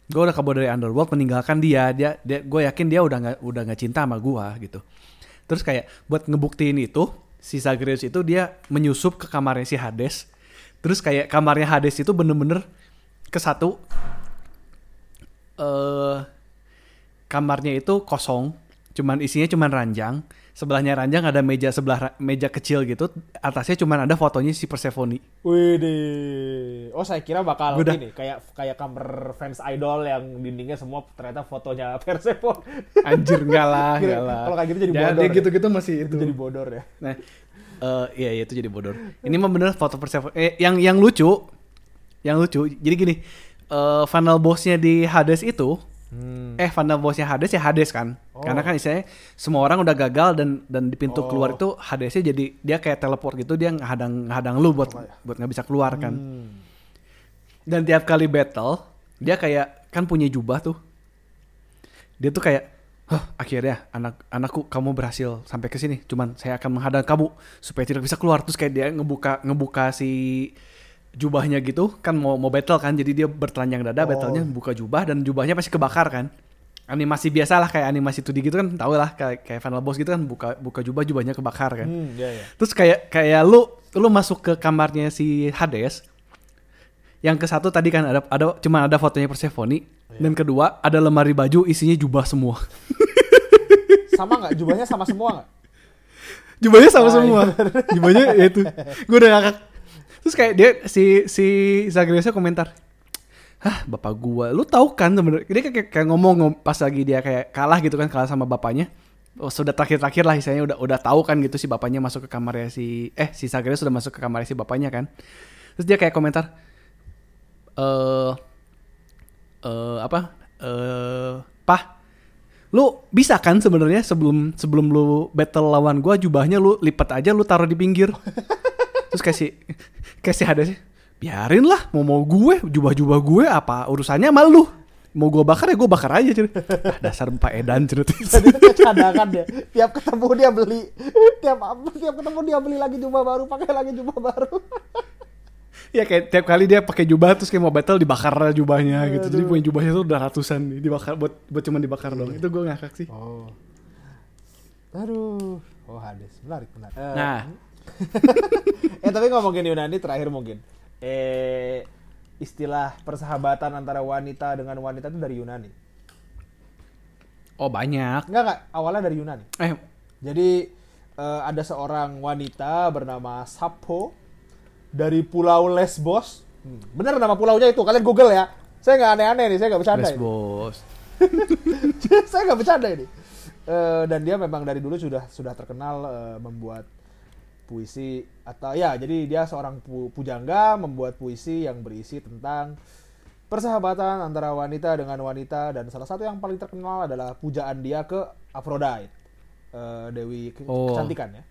Gue udah kabur dari Underworld meninggalkan dia. Dia dia gue yakin dia udah nggak udah nggak cinta sama gue gitu. Terus kayak buat ngebuktiin itu si Zagreus itu dia menyusup ke kamarnya si Hades. Terus kayak kamarnya Hades itu bener-bener ke satu eh kamarnya itu kosong, cuman isinya cuman ranjang. Sebelahnya ranjang ada meja sebelah meja kecil gitu. Atasnya cuman ada fotonya si Persephone. Wih, oh saya kira bakal udah- ini kayak kayak kamar fans idol yang dindingnya semua ternyata fotonya Persephone. Anjir enggak lah, enggak lah. kalau kayak gitu jadi bodor ya. gitu-gitu masih itu. jadi bodor ya. Nah, eh iya iya itu jadi bodor. Ini mah bener foto Persephone. Eh yang yang lucu, yang lucu. Jadi gini, eh final bossnya di Hades itu, Hmm. eh final bossnya Hades ya Hades kan. Oh. Karena kan istilahnya semua orang udah gagal dan dan di pintu Oh. keluar itu Hadesnya jadi dia kayak teleport gitu dia ngehadang ngehadang lu buat buat nggak bisa keluar kan. Hmm. Dan tiap kali battle dia kayak kan punya jubah tuh. Dia tuh kayak Hah, akhirnya anak anakku kamu berhasil sampai ke sini. Cuman saya akan menghadang kamu supaya tidak bisa keluar. Terus kayak dia ngebuka ngebuka si jubahnya gitu kan mau mau battle kan. Jadi dia bertelanjang dada Oh. battlenya buka jubah dan jubahnya pasti kebakar kan. Animasi biasa lah kayak animasi 2D gitu kan tau lah kayak kayak final boss gitu kan buka buka jubah jubahnya kebakar kan. Hmm, ya ya. Terus kayak kayak lu lu masuk ke kamarnya si Hades. Yang ke satu tadi kan ada ada cuma ada fotonya Persephone dan kedua ada lemari baju isinya jubah semua. Sama nggak jubahnya sama semua nggak? Jubahnya sama Ah, semua. Jubahnya ya itu. Gue udah ngakak. Terus kayak dia si si Zagreusnya komentar. Hah, bapak gua. Lu tahu kan sebenarnya dia kayak, kayak ngomong ngom- pas lagi dia kayak kalah gitu kan, kalah sama bapaknya. Oh, sudah terakhir-terakhir lah istilahnya udah udah tahu kan gitu si bapaknya masuk ke kamarnya si eh si Zagreus sudah masuk ke kamarnya si bapaknya kan. Terus dia kayak komentar eh eh apa? Eh, "Pah, lu bisa kan sebenarnya sebelum sebelum lu battle lawan gua jubahnya lu lipat aja lu taruh di pinggir terus kasih kasih ada sih biarin lah mau mau gue jubah jubah gue apa urusannya sama lu mau gue bakar ya gue bakar aja cuy ah, dasar pak edan cuy cadangan ya. Tiap ketemu dia beli. Tiap tiap ketemu dia beli lagi jubah baru, pakai lagi jubah baru. ya kayak tiap kali dia pakai jubah terus kayak mau battle dibakar jubahnya gitu jadi punya jubahnya tuh udah ratusan nih dibakar buat buat cuma dibakar doang itu gue ngakak sih Oh. Aduh. Oh Hades, menarik menarik. Eh, nah eh tapi ngomongin Yunani terakhir mungkin. Eh istilah persahabatan antara wanita dengan wanita itu dari Yunani. Oh banyak. Enggak enggak, awalnya dari Yunani. Eh Jadi eh, ada seorang wanita bernama Sappho dari Pulau Lesbos. Hmm, bener nama pulaunya itu, kalian Google ya. Saya nggak aneh-aneh nih, saya nggak bercanda. ini. bos. saya nggak bercanda ini. Eh, dan dia memang dari dulu sudah sudah terkenal eh, membuat puisi atau ya jadi dia seorang pu- pujangga membuat puisi yang berisi tentang persahabatan antara wanita dengan wanita dan salah satu yang paling terkenal adalah pujaan dia ke Aphrodite eh, dewi ke- Oh. kecantikan ya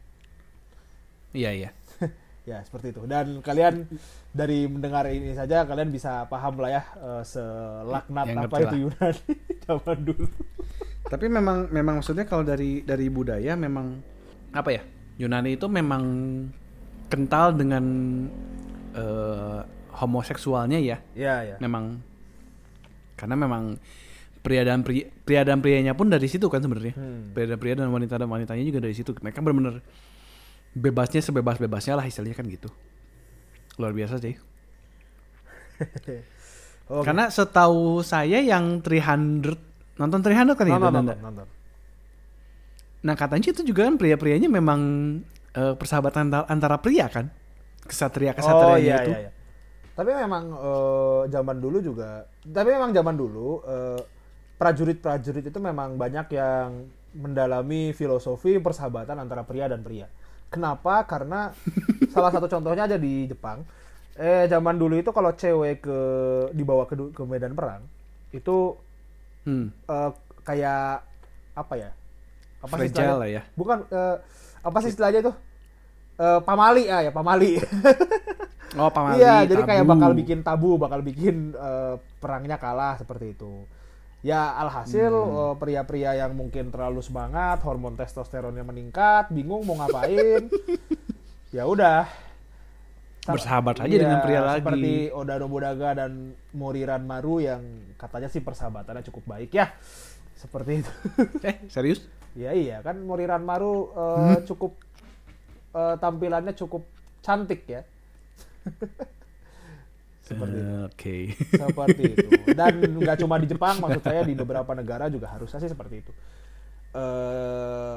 Iya iya. ya seperti itu dan kalian dari mendengar ini saja kalian bisa paham lah ya eh, selaknat Ya, apa itu Yunani zaman dulu Tapi memang memang maksudnya kalau dari dari budaya memang apa ya? Yunani itu memang kental dengan eh, homoseksualnya ya. ya ya Memang karena memang pria dan pria, pria dan prianya pun dari situ kan sebenarnya. Hmm. Pria dan pria dan wanita dan wanitanya juga dari situ. Mereka benar-benar bebasnya sebebas-bebasnya lah istilahnya kan gitu. Luar biasa sih. Oke. Karena setahu saya yang 300 nonton 300 kan ya? nonton, nonton, nonton. Nah katanya itu juga kan pria-prianya memang eh, persahabatan antara, antara pria kan, kesatria kesatrianya oh iya itu. iya iya. Tapi memang eh, zaman dulu juga, tapi memang zaman dulu eh, prajurit-prajurit itu memang banyak yang mendalami filosofi persahabatan antara pria dan pria. Kenapa? Karena salah satu contohnya aja di Jepang. Eh zaman dulu itu kalau cewek ke dibawa ke, ke medan perang itu Hmm, eh, kayak apa ya? Apa sih istilahnya? lah ya. Bukan eh, apa sih istilahnya itu? Eh, pamali ah ya pamali. Oh pamali. Iya, jadi kayak bakal bikin tabu, bakal bikin eh, perangnya kalah seperti itu. Ya alhasil Hmm. pria-pria yang mungkin terlalu semangat, hormon testosteronnya meningkat, bingung mau ngapain. ya udah. Sa- Bersahabat aja Iya, dengan pria lagi. Seperti Oda Nobunaga dan Moriran Maru yang katanya sih persahabatannya cukup baik ya. Seperti itu. Eh serius? Ya iya kan Moriran Maru eh, Hmm. cukup eh, tampilannya cukup cantik ya. seperti itu. Eh, Oke. seperti itu dan nggak cuma di Jepang maksud saya di beberapa negara juga harusnya sih seperti itu eh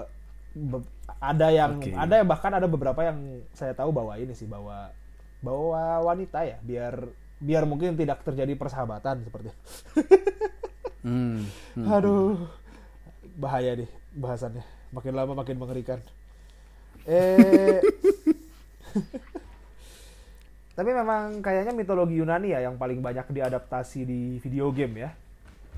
be- ada yang Oke. ada yang bahkan ada beberapa yang saya tahu bawa ini sih bawa bawa wanita ya biar biar mungkin tidak terjadi persahabatan seperti itu. Hmm, hmm. aduh bahaya nih bahasannya makin lama makin mengerikan eh tapi memang kayaknya mitologi Yunani ya yang paling banyak diadaptasi di video game ya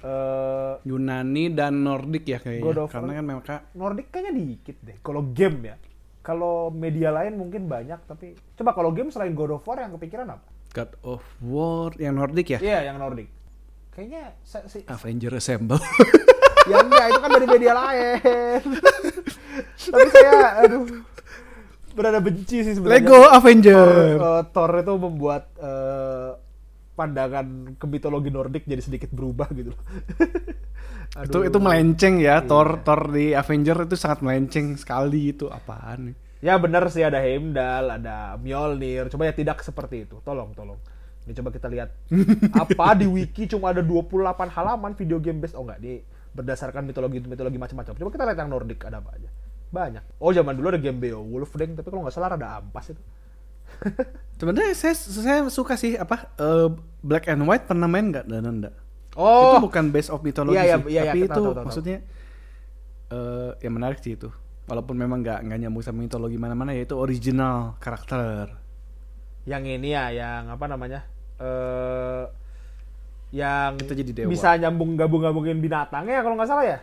eh Yunani dan Nordik ya kayaknya. God of Karena kan mereka Nordic kayaknya dikit deh. Kalau game ya. Kalau media lain mungkin banyak tapi coba kalau game selain God of War yang kepikiran apa? God of War yang Nordik ya. Iya, yang Nordic. Kayaknya si, Avenger Assemble. ya enggak itu kan dari media lain. tapi saya aduh berada benci sih sebenarnya. Lego Avenger. Eh, Thor itu membuat eh, pandangan ke mitologi Nordic jadi sedikit berubah gitu. itu itu melenceng ya. Thor Thor di Avenger itu sangat melenceng sekali itu apaan. Ya benar sih ada Heimdall, ada Mjolnir. Coba ya tidak seperti itu. Tolong, tolong. Ini coba kita lihat. apa di wiki cuma ada 28 halaman video game based. Oh enggak, di berdasarkan mitologi mitologi macam-macam. Coba kita lihat yang Nordic ada apa aja. Banyak. Oh zaman dulu ada game Beowulf deng, tapi kalau nggak salah ada ampas itu. Sebenarnya saya saya suka sih apa eh, Black and White pernah main nggak dan enggak? Oh, Itu bukan base of mythology Iya, iya, sih, iya, iya, tapi tahu, itu tahu, tahu, tahu. maksudnya eh yang menarik sih itu. Walaupun memang nggak nggak nyambung sama mitologi mana-mana ya itu original karakter. yang ini ya, yang apa namanya? Eh yang Itu jadi dewa. bisa nyambung gabung-gabungin binatangnya kalau nggak salah ya.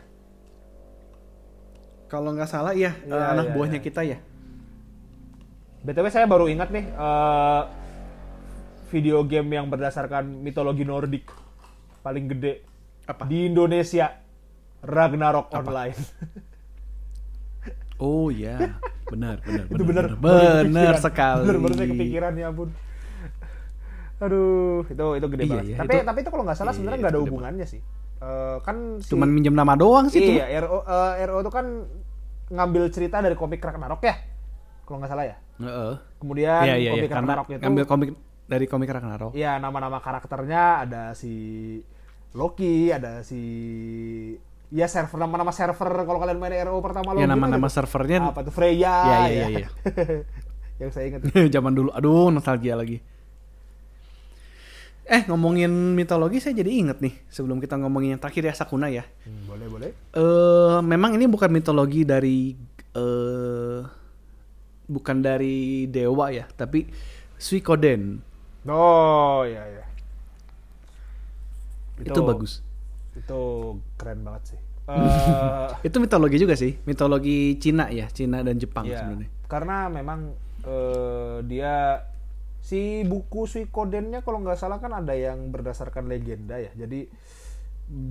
Kalau nggak salah iya eh, Iya, anak iya, buahnya iya. kita ya. BTW saya baru ingat nih eh, video game yang berdasarkan mitologi Nordik paling gede Apa? di Indonesia Ragnarok Online. Oh iya, benar benar Itu benar benar, baru benar kepikiran. sekali. Benar baru saya kepikiran ya ampun. Aduh, itu itu gede Iya, banget. iya, tapi itu- tapi itu kalau nggak salah iya, sebenarnya itu nggak ada hubungannya sih. Eh, kan si, Cuman minjem nama doang sih itu. iya RO eh, RO itu kan ngambil cerita dari komik Ragnarok ya. Kalau nggak salah ya. Heeh. Kemudian Iya iya iya komik karena Ragnarok itu ngambil komik dari komik Ragnarok. Iya, nama-nama karakternya ada si Loki, ada si ya server nama-nama server kalau kalian main RO pertama Ya login nama-nama tuh. servernya apa tuh Freya Ya, ya, ya. ya, ya. yang saya ingat zaman dulu. Aduh, nostalgia lagi. Eh, ngomongin mitologi saya jadi inget nih. Sebelum kita ngomongin yang terakhir ya Sakuna ya. Hmm, boleh boleh eh memang ini bukan mitologi dari eh bukan dari dewa ya, tapi Suikoden. oh ya ya Itu, bagus. itu keren banget sih Eh, Itu mitologi juga sih, mitologi Cina ya, Cina dan Jepang Iya, sebenarnya. karena memang eh, dia si buku Suikodennya kalau nggak salah kan ada yang berdasarkan legenda ya. Jadi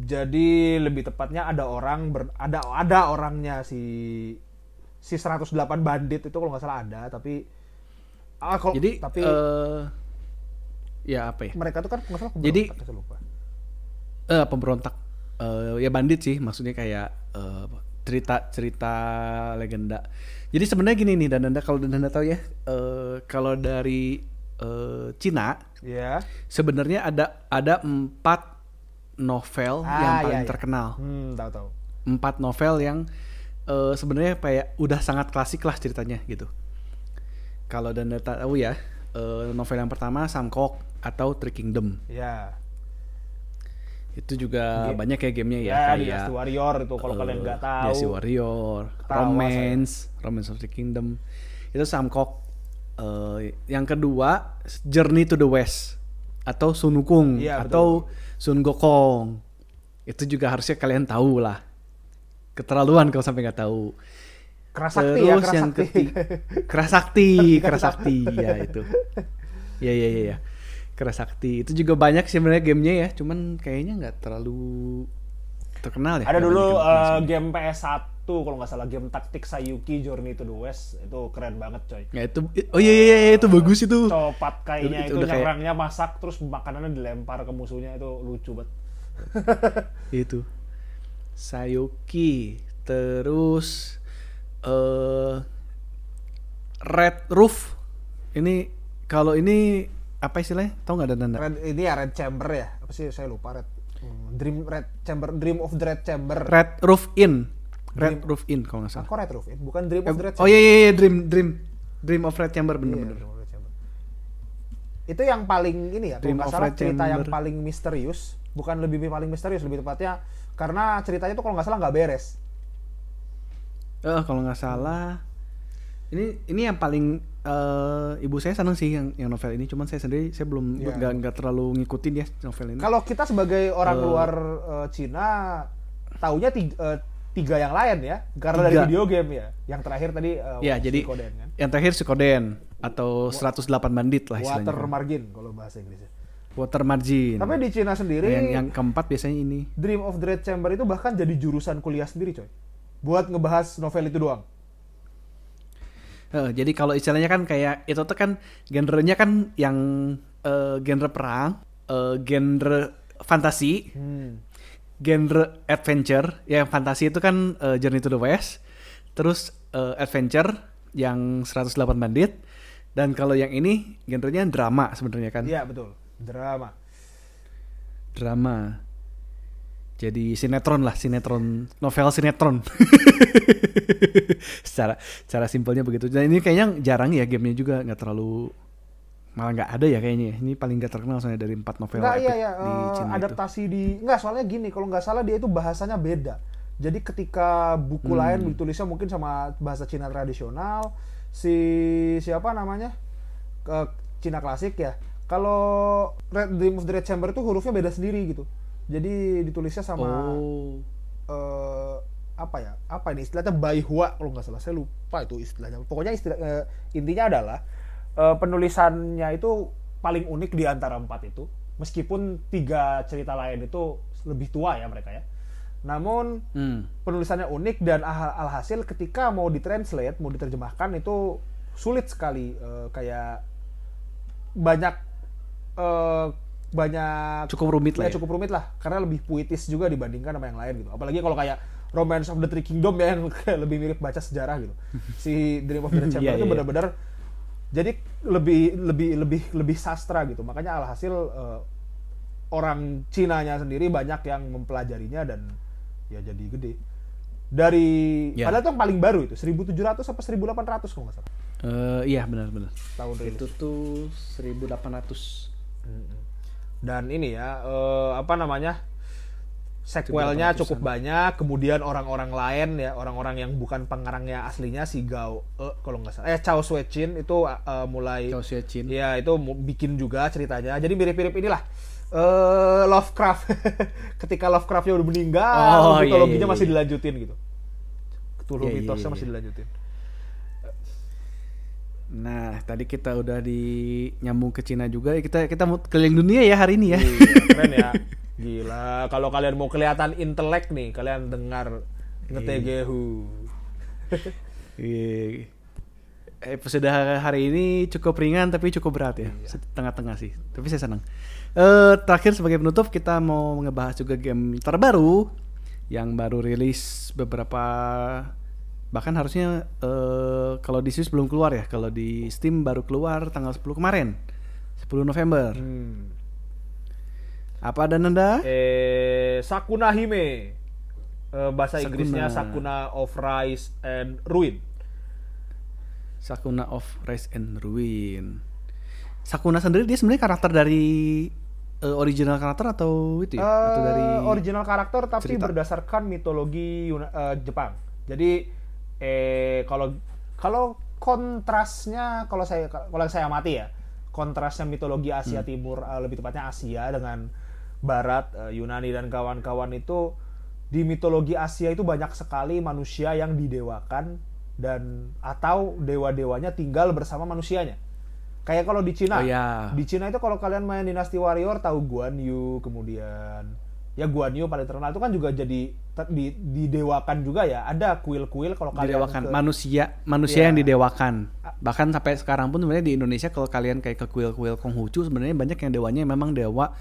jadi lebih tepatnya ada orang ber- ada ada orangnya si si 108 bandit itu kalau nggak salah ada tapi ah kalau Jadi tapi eh ya apa ya? mereka tuh kan nggak salah jadi- pemberontak, saya lupa. Eh pemberontak Eh, ya bandit sih, maksudnya kayak eh, cerita cerita legenda. Jadi sebenarnya gini nih dan anda kalau dan anda tahu ya, eh, kalau dari eh, Cina Ya. sebenarnya ada ada empat novel Ah, yang iya, paling iya. terkenal. Hmm, tahu tahu. Empat novel yang eh, sebenarnya kayak udah sangat klasik lah ceritanya gitu. Kalau dan tahu ya, eh, novel yang pertama Samkok atau Three Kingdom. Ya. Itu juga Game- banyak ya gamenya ya, Ya, kayak Dynasty Warrior itu kalau eh, kalian nggak tahu. Dynasty Warrior, Ketawa Romance, Romance of the Kingdom. Itu Samkok. Eh, yang kedua Journey to the West atau Sun Wukong Iya, atau Sun Gokong. Itu juga harusnya kalian tahu lah. Keterlaluan kalau sampai nggak tahu. Kerasakti ya, Terus yang Kerasakti. ketiga Kerasakti, Kerasakti ya itu. Ya ya ya ya. Kerasakti itu juga banyak sih sebenarnya gamenya ya, cuman kayaknya nggak terlalu terkenal ya. Ada dulu sama- game PS1 kalau nggak salah game taktik Sayuki Journey to the West itu keren banget coy. Ya itu oh iya iya iya, itu bagus itu. Copat kayaknya Itu itu, udah kayak- nyerangnya masak terus makanannya dilempar ke musuhnya itu lucu banget. Itu. Sayuki, terus eh Red Roof. Ini kalau ini apa istilahnya? Tahu nggak ada nanda? Red, ini ya Red Chamber ya. Apa sih saya lupa Red. Hmm, Dream Red Chamber Dream of the Red Chamber. Red Roof Inn. Red Dream- Roof Inn kalau nggak Ah, salah. kok Red Roof? Bukan Dream of the Red Oh iya iya iya Dream Dream Dream of Red Chamber Iya, bener-bener. Chamber. Itu yang paling ini ya, kalau nggak salah Red cerita yang Chamber. paling misterius, bukan lebih paling misterius, lebih tepatnya karena ceritanya tuh kalau nggak salah nggak beres. Eh kalau nggak salah ini ini yang paling eh, ibu saya seneng sih yang yang novel ini cuman saya sendiri saya belum Iya. nggak nggak terlalu ngikutin ya novel ini. Kalau kita sebagai orang Eh. luar eh, Cina, taunya tiga, eh, tiga yang lain ya, karena dari Tiga. video game ya. Yang terakhir tadi eh, Ya, jadi kan. yang terakhir Suikoden atau 108 bandit lah istilahnya. Water kan. margin kalau bahasa Inggrisnya. Water margin. Tapi di Cina sendiri, yang yang keempat biasanya ini. Dream of the Red Chamber itu bahkan jadi jurusan kuliah sendiri coy. Buat ngebahas novel itu doang. Eh, jadi kalau istilahnya kan kayak itu tuh kan genrenya kan yang eh, genre perang, eh, genre fantasi, Hmm. Genre adventure. Ya, yang fantasi itu kan eh, Journey to the West, terus eh, adventure yang 108 bandit, dan kalau yang ini genrenya drama sebenarnya kan. Iya betul. Drama. Drama. Jadi sinetron lah, sinetron, novel sinetron. secara secara simpelnya begitu. Dan ini kayaknya jarang ya gamenya juga nggak terlalu malah nggak ada ya kayaknya. ya. Ini paling nggak terkenal soalnya dari empat novel Enggak epic iya ya di eh, Cina itu. adaptasi di enggak soalnya gini kalau nggak salah dia itu bahasanya beda. Jadi ketika buku Hmm. lain ditulisnya mungkin sama bahasa Cina tradisional si siapa namanya ke Cina klasik ya. Kalau Red Dream of the Red Chamber itu hurufnya beda sendiri gitu. Jadi ditulisnya sama Oh, eh, apa ya apa ini istilahnya baihua kalau nggak salah saya lupa itu istilahnya pokoknya istilah eh, intinya adalah eh, penulisannya itu paling unik di antara empat itu meskipun tiga cerita lain itu lebih tua ya mereka ya namun hmm. penulisannya unik dan al- alhasil ketika mau ditranslate mau diterjemahkan itu sulit sekali eh, kayak banyak eh, banyak cukup rumit lah. ya Ya, cukup rumit lah karena lebih puitis juga dibandingkan sama yang lain gitu apalagi kalau kayak Romance of the Three Kingdom ya yang lebih mirip baca sejarah gitu si Dream of the Chamber Iya, itu iya. benar-benar jadi lebih lebih lebih lebih sastra gitu makanya alhasil eh, orang Cinanya sendiri banyak yang mempelajarinya dan ya jadi gede. Dari Ya. padahal itu yang paling baru itu 1700 apa 1800 kalau nggak salah Eh, iya benar-benar. tahun rilis. Itu tuh 1800. Dan ini ya eh, apa namanya? Sequelnya cukup banyak, kemudian orang-orang lain ya, orang-orang yang bukan pengarangnya aslinya si Gao eh, kalau nggak salah, eh Chao Suechin itu eh, mulai Chao Suechin. Ya itu bikin juga ceritanya. Jadi mirip-mirip inilah eh Lovecraft. Ketika Lovecraftnya udah meninggal, Oh, iya, mitologinya iya, masih iya. dilanjutin gitu. Cthulhu Iya, iya, mitosnya iya. masih dilanjutin. Nah, tadi kita udah di nyambung ke Cina juga. Kita kita mau keliling dunia ya hari ini ya. Iya, keren ya. Gila, kalau kalian mau kelihatan intelek nih, kalian dengar ngetegehu. Iya. Episode hari ini cukup ringan tapi cukup berat ya. Setengah-tengah sih. Tapi saya senang. Eh terakhir sebagai penutup kita mau ngebahas juga game terbaru yang baru rilis beberapa bahkan harusnya eh kalau di Swiss belum keluar ya. Kalau di Steam baru keluar tanggal 10 kemarin. 10 November. Hmm. Apa dan Anda? Eh, Sakuna Hime. Eh, bahasa Sakuna. Inggrisnya Sakuna of Rise and Ruin. Sakuna of Rise and Ruin. Sakuna sendiri dia sebenarnya karakter dari eh, original karakter atau itu ya? atau Eh, dari original karakter tapi cerita? berdasarkan mitologi Yuna- eh, Jepang. Jadi eh kalau kalau kontrasnya kalau saya kalau saya amati ya, kontrasnya mitologi Asia Hmm. Timur eh, lebih tepatnya Asia dengan Barat eh, Yunani dan kawan-kawan itu di mitologi Asia itu banyak sekali manusia yang didewakan dan atau dewa-dewanya tinggal bersama manusianya. Kayak kalau di Cina, Oh, ya. di Cina itu kalau kalian main Dynasty Warrior tahu Guan Yu kemudian ya Guan Yu paling terkenal itu kan juga jadi ter- di, didewakan juga ya ada kuil-kuil kalau kalian didewakan ke- manusia manusia Iya. yang didewakan bahkan sampai sekarang pun sebenarnya di Indonesia kalau kalian kayak ke kuil-kuil Konghucu sebenarnya banyak yang dewanya memang dewa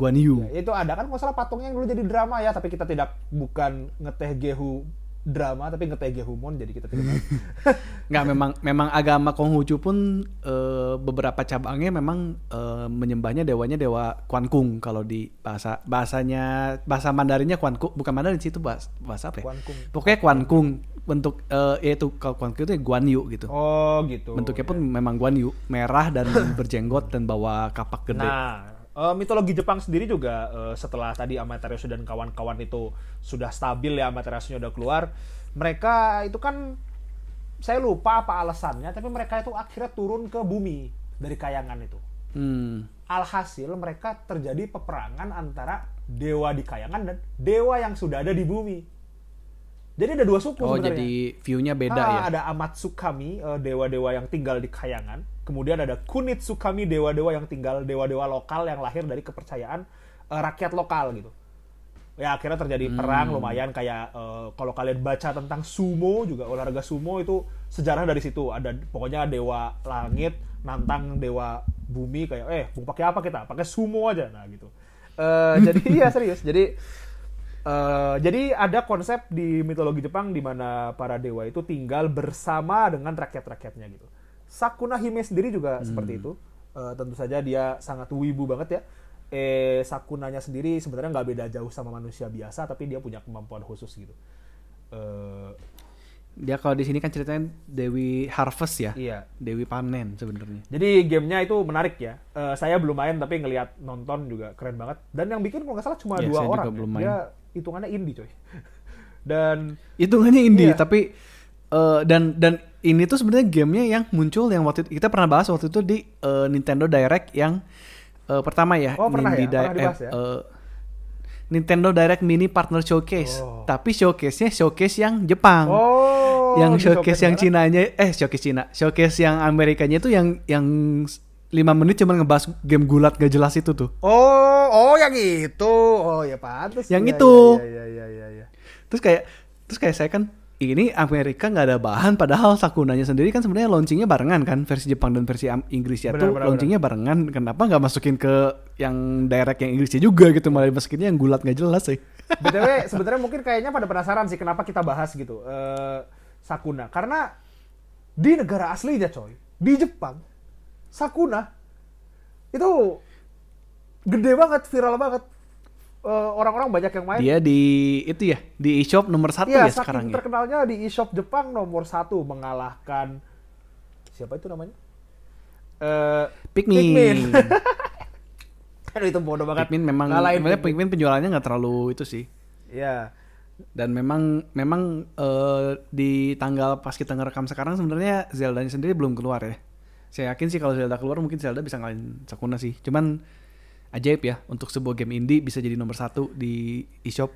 Guan Yu Ya, itu ada. Kan nggak salah patungnya yang dulu jadi drama ya tapi kita tidak bukan ngeteh gehu drama tapi ngeteh gehumon jadi kita tidak tahu. nggak memang memang agama Konghucu pun eh, beberapa cabangnya memang eh, menyembahnya dewanya dewa Quan Kung kalau di bahasa bahasanya bahasa Mandarinnya Quan Kung bukan Mandarin sih itu bahasa, bahasa apa ya? Quan Kung. pokoknya Quan Kung bentuk eh, yaitu kalau Quan Kung itu ya Guan Yu gitu. Oh gitu. Bentuknya pun memang Guan Yu merah dan berjenggot dan bawa kapak gede. Nah, eh, mitologi Jepang sendiri juga eh, setelah tadi Amaterasu dan kawan-kawan itu sudah stabil ya Amaterasu udah keluar, mereka itu kan saya lupa apa alasannya, tapi mereka itu akhirnya turun ke bumi dari kayangan itu. Hmm. Alhasil mereka terjadi peperangan antara dewa di kayangan dan dewa yang sudah ada di bumi. Jadi ada dua suku Oh sebenarnya. jadi view-nya beda Ah, ya. Ada Amatsukami, eh, dewa-dewa yang tinggal di kayangan. Kemudian ada Kunitsukami, dewa-dewa yang tinggal dewa-dewa lokal yang lahir dari kepercayaan eh, rakyat lokal gitu. Ya akhirnya terjadi perang lumayan kayak eh, kalau kalian baca tentang sumo juga olahraga sumo itu sejarah dari situ. Ada pokoknya dewa langit nantang dewa bumi kayak eh mau pakai apa kita? Pakai sumo aja nah gitu. Eh, jadi iya serius. Jadi Eh, jadi ada konsep di mitologi Jepang di mana para dewa itu tinggal bersama dengan rakyat-rakyatnya gitu. Sakuna Hime sendiri juga seperti itu. Eh, tentu saja dia sangat wibu banget ya. Eh Sakunanya sendiri sebenarnya nggak beda jauh sama manusia biasa, tapi dia punya kemampuan khusus gitu. Eh, Dia kalau di sini kan ceritanya Dewi Harvest ya. iya. Dewi panen sebenarnya. Jadi gamenya itu menarik ya. Eh, saya belum main tapi ngelihat nonton juga keren banget. Dan yang bikin kalau nggak salah cuma Iya, dua saya juga orang. ya. belum main. Dia hitungannya indie coy. Dan Hitungannya indie Iya. tapi eh, dan dan ini tuh sebenarnya gamenya yang muncul yang waktu itu, kita pernah bahas waktu itu di eh, Nintendo Direct yang eh, pertama ya. Oh, pernah ya? Nindi Di- Pernah dibahas ya? eh, Nintendo Direct Mini Partner Showcase. Oh. Tapi showcase-nya showcase yang Jepang. Oh, yang showcase yang? Cinanya eh showcase Cina showcase yang Amerikanya itu yang yang 5 menit cuma ngebahas game gulat gak jelas itu tuh Oh, oh yang itu. Oh ya pantas. Yang Iya, itu. Iya iya iya iya. iya. terus kayak terus kayak saya kan ini Amerika nggak ada bahan padahal Sakunanya sendiri kan sebenarnya launchingnya barengan kan versi Jepang dan versi Inggrisnya Benar, tuh benar, launchingnya barengan. Kenapa nggak masukin ke yang direct yang Inggrisnya juga gitu? Malah dimasukinnya yang gulat nggak jelas sih. BTW sebenarnya mungkin kayaknya pada penasaran sih kenapa kita bahas gitu. eh Sakuna. Karena di negara aslinya coy, di Jepang Sakuna itu gede banget, viral banget. Eh, orang-orang banyak yang main. Dia di itu ya, di eShop nomor satu Iya, ya sekarang ya. terkenalnya di eShop Jepang nomor satu mengalahkan siapa itu namanya? Eh Pikmin. Pikmin. Aduh, itu bodoh banget. Pikmin memang Ngalahin sebenarnya Pikmin penjualannya nggak terlalu itu sih. Iya. Dan memang memang eh, di tanggal pas kita ngerekam sekarang sebenarnya Zelda sendiri belum keluar ya. Saya yakin sih kalau Zelda keluar mungkin Zelda bisa ngalahin Sakuna sih. Cuman ajaib ya untuk sebuah game indie bisa jadi nomor satu di eShop.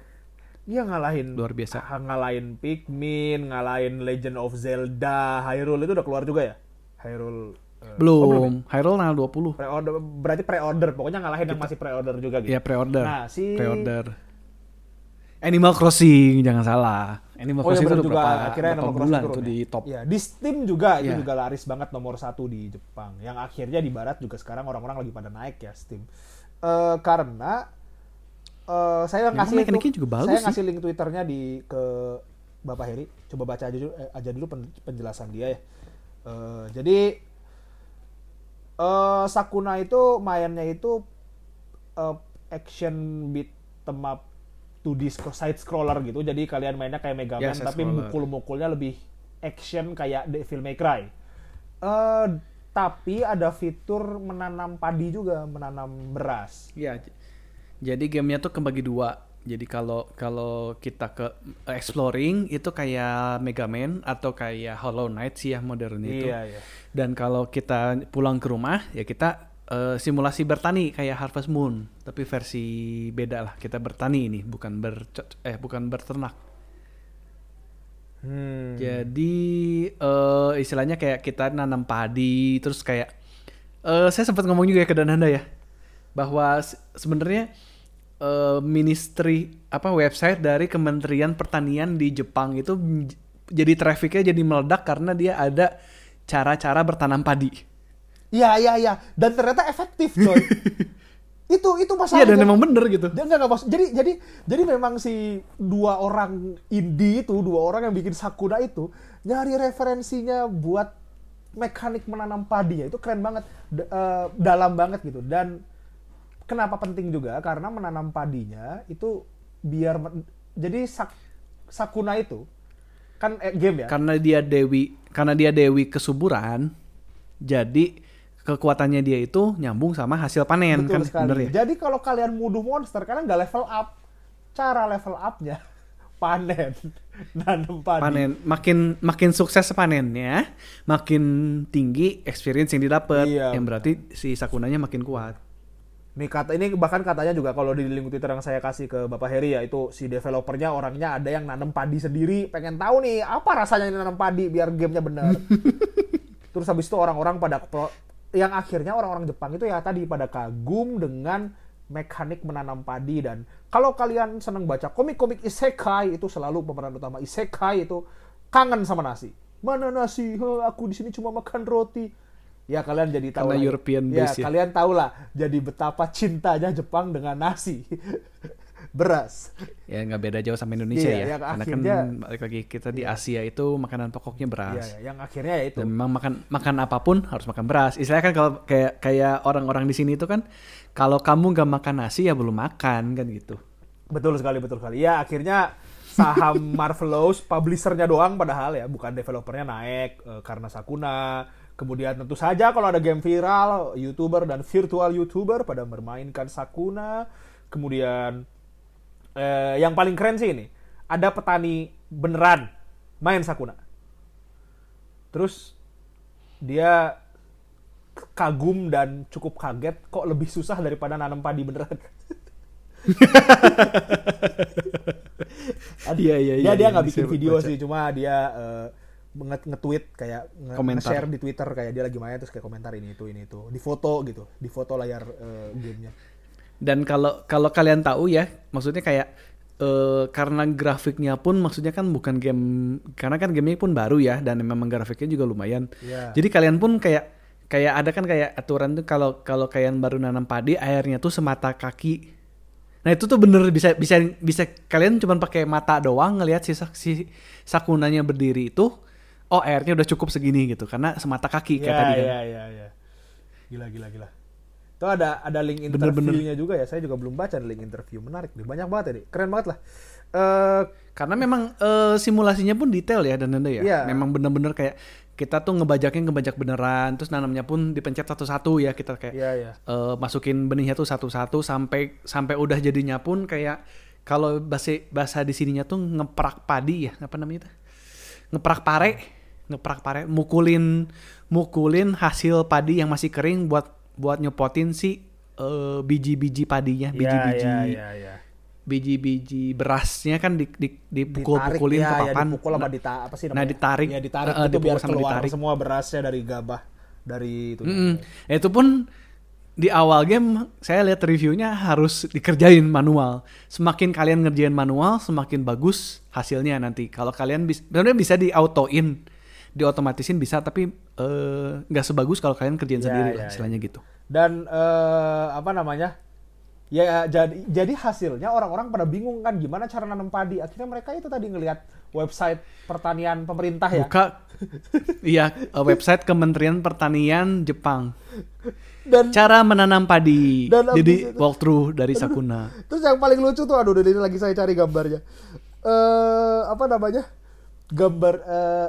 Iya ngalahin Luar biasa. ah, ngalahin Pikmin, ngalahin Legend of Zelda, Hyrule itu udah keluar juga ya? Hyrule eh, oh, Belum. Hyrule tanggal 20. Pre-order berarti pre-order. Pokoknya ngalahin yang masih pre-order juga gitu. Ya pre-order. Nah, si- Pre-order. Animal Crossing jangan salah. Animal Oh iya Crossing benar itu juga berapa, akhirnya berapa Animal bulan tuh ya. di top. Ya, di Steam juga itu Iya. juga laris banget nomor satu di Jepang. Yang akhirnya di Barat juga sekarang orang-orang lagi pada naik ya Steam. Eh karena eh saya Memang mekaniknya itu, juga bagus saya sih. ngasih link Twitternya di ke Bapak Heri. Coba baca aja dulu, eh, aja dulu pen- penjelasan dia ya. Eh, jadi eh Sakuna itu mainnya itu eh, action beat up 2D scro- side scroller gitu. Jadi kalian mainnya kayak Mega Ya, Man tapi mukul-mukulnya lebih action kayak Devil May Cry. Eh tapi ada fitur menanam padi juga, menanam beras. Iya. Jadi gamenya tuh kebagi dua. Jadi kalau kalau kita ke exploring itu kayak Mega Man atau kayak Hollow Knight sih ya modern itu. Iya, iya. Dan kalau kita pulang ke rumah ya kita eh, simulasi bertani kayak Harvest Moon, tapi versi beda lah. Kita bertani ini, bukan ber eh bukan berternak. Hmm. Jadi eh istilahnya kayak kita nanam padi terus kayak eh saya sempat ngomong juga ya ke Dananda ya bahwa se- sebenarnya eh ministry apa website dari Kementerian Pertanian di Jepang itu jadi trafficnya jadi meledak karena dia ada cara-cara bertanam padi. Iya, iya, iya. Dan ternyata efektif, coy. itu itu Iya masalahnya. dan emang bener gitu. Dia enggak, enggak maksud. Jadi jadi jadi memang si dua orang indie itu, dua orang yang bikin Sakuna itu nyari referensinya buat mekanik menanam padi ya. Itu keren banget, D- eh, dalam banget gitu. Dan kenapa penting juga? Karena menanam padinya itu biar jadi Sak- Sakuna itu kan eh, game ya. Karena dia dewi karena dia dewi kesuburan jadi kekuatannya dia itu nyambung sama hasil panen Betul kan sekali. bener ya. Jadi kalau kalian muduh monster, kalian nggak level up. Cara level upnya panen, nanam padi. panen makin makin sukses panennya makin tinggi experience yang didapat Iya. yang berarti si sakunanya makin kuat Nih kata ini bahkan katanya juga kalau di link Twitter yang saya kasih ke Bapak Heri ya itu si developernya orangnya ada yang nanam padi sendiri, pengen tahu nih apa rasanya nanam padi biar gamenya benar. Terus habis itu orang-orang pada yang akhirnya orang-orang Jepang itu ya tadi pada kagum dengan mekanik menanam padi dan kalau kalian senang baca komik-komik isekai itu selalu pemeran utama isekai itu kangen sama nasi. Mana nasi? Heh, aku di sini cuma makan roti. Ya kalian jadi tahu Karena lah. European ya, base ya. kalian tahu lah jadi betapa cintanya Jepang dengan nasi. Beras. ya nggak beda jauh sama Indonesia Iya, ya karena akhirnya- kan balik lagi kita di Asia itu makanan pokoknya beras Iya, ya, yang akhirnya ya itu. dan memang makan makan apa pun harus makan beras istilahnya kan kalau kayak kayak orang-orang di sini itu kan kalau kamu nggak makan nasi ya belum makan kan gitu Betul sekali, betul sekali. Ya akhirnya saham Marvelous publishernya doang padahal ya, bukan developernya naik eh, karena Sakuna. Kemudian tentu saja kalau ada game viral, YouTuber dan virtual YouTuber pada bermainkan Sakuna. Kemudian eh, yang paling keren sih ini, ada petani beneran main Sakuna. Terus dia kagum dan cukup kaget kok lebih susah daripada nanam padi beneran. iya iya dia dia iya, nggak ini bikin video baca. sih cuma dia nge- nge-tweet kayak nge-share di Twitter kayak dia lagi main terus kayak komentar ini itu ini itu di foto gitu di foto layar eh, gamenya Dan kalau kalau kalian tahu ya, maksudnya kayak eh, karena grafiknya pun maksudnya kan bukan game karena kan gamenya pun baru ya dan memang grafiknya juga lumayan. Iya. Jadi kalian pun kayak kayak ada kan kayak aturan tuh kalau kalau kalian baru nanam padi airnya tuh semata kaki. Nah itu tuh bener bisa bisa bisa kalian cuma pakai mata doang ngelihat si, si sakunanya berdiri itu oh airnya udah cukup segini gitu karena semata kaki kayak Iya, tadi kan. iya, iya, iya. Gila, gila, gila. Itu ada ada link interviewnya juga ya. Saya juga belum baca link interview. Menarik nih. Banyak banget ya, Dik. Keren banget lah. Eh Karena memang eh, simulasinya pun detail ya dan ya. Iya. Memang bener-bener kayak kita tuh ngebajaknya ngebajak beneran, terus nanamnya pun dipencet satu-satu ya kita kayak Iya, iya. eh, masukin benihnya tuh satu-satu sampai sampai udah jadinya pun kayak kalau bahasa bahasa di sininya tuh ngeprak padi ya apa namanya itu ngeprak pare ngeprak pare mukulin mukulin hasil padi yang masih kering buat buat nyepotin si eh, biji-biji padinya Iya, biji-biji iya, iya, iya. biji-biji berasnya kan di, di, dipukul-pukulin Ditarik, ke ya, ya, papan. dipukul apa Nah, dita apa sih nah, namanya? ditarik. Ya, ditarik Eh, eh, itu biar sama keluar ditarik. semua berasnya dari gabah dari itu. Mm-mm. Itu pun di awal game saya lihat reviewnya harus dikerjain manual. Semakin kalian ngerjain manual, semakin bagus hasilnya nanti. Kalau kalian bisa, sebenarnya bisa di autoin, diotomatisin bisa, tapi eh, nggak sebagus kalau kalian kerjain Ya, sendiri ya, lah, ya. istilahnya gitu. Dan eh, apa namanya? Ya jadi jadi hasilnya orang-orang pada bingung kan gimana cara nanam padi. Akhirnya mereka itu tadi ngelihat website pertanian pemerintah ya. Buka, iya eh, website Kementerian Pertanian Jepang. Dan Cara menanam padi. Dan Jadi itu- walkthrough dari Sakuna. terus yang paling lucu tuh aduh ini lagi saya cari gambarnya. Eh apa namanya? Gambar eh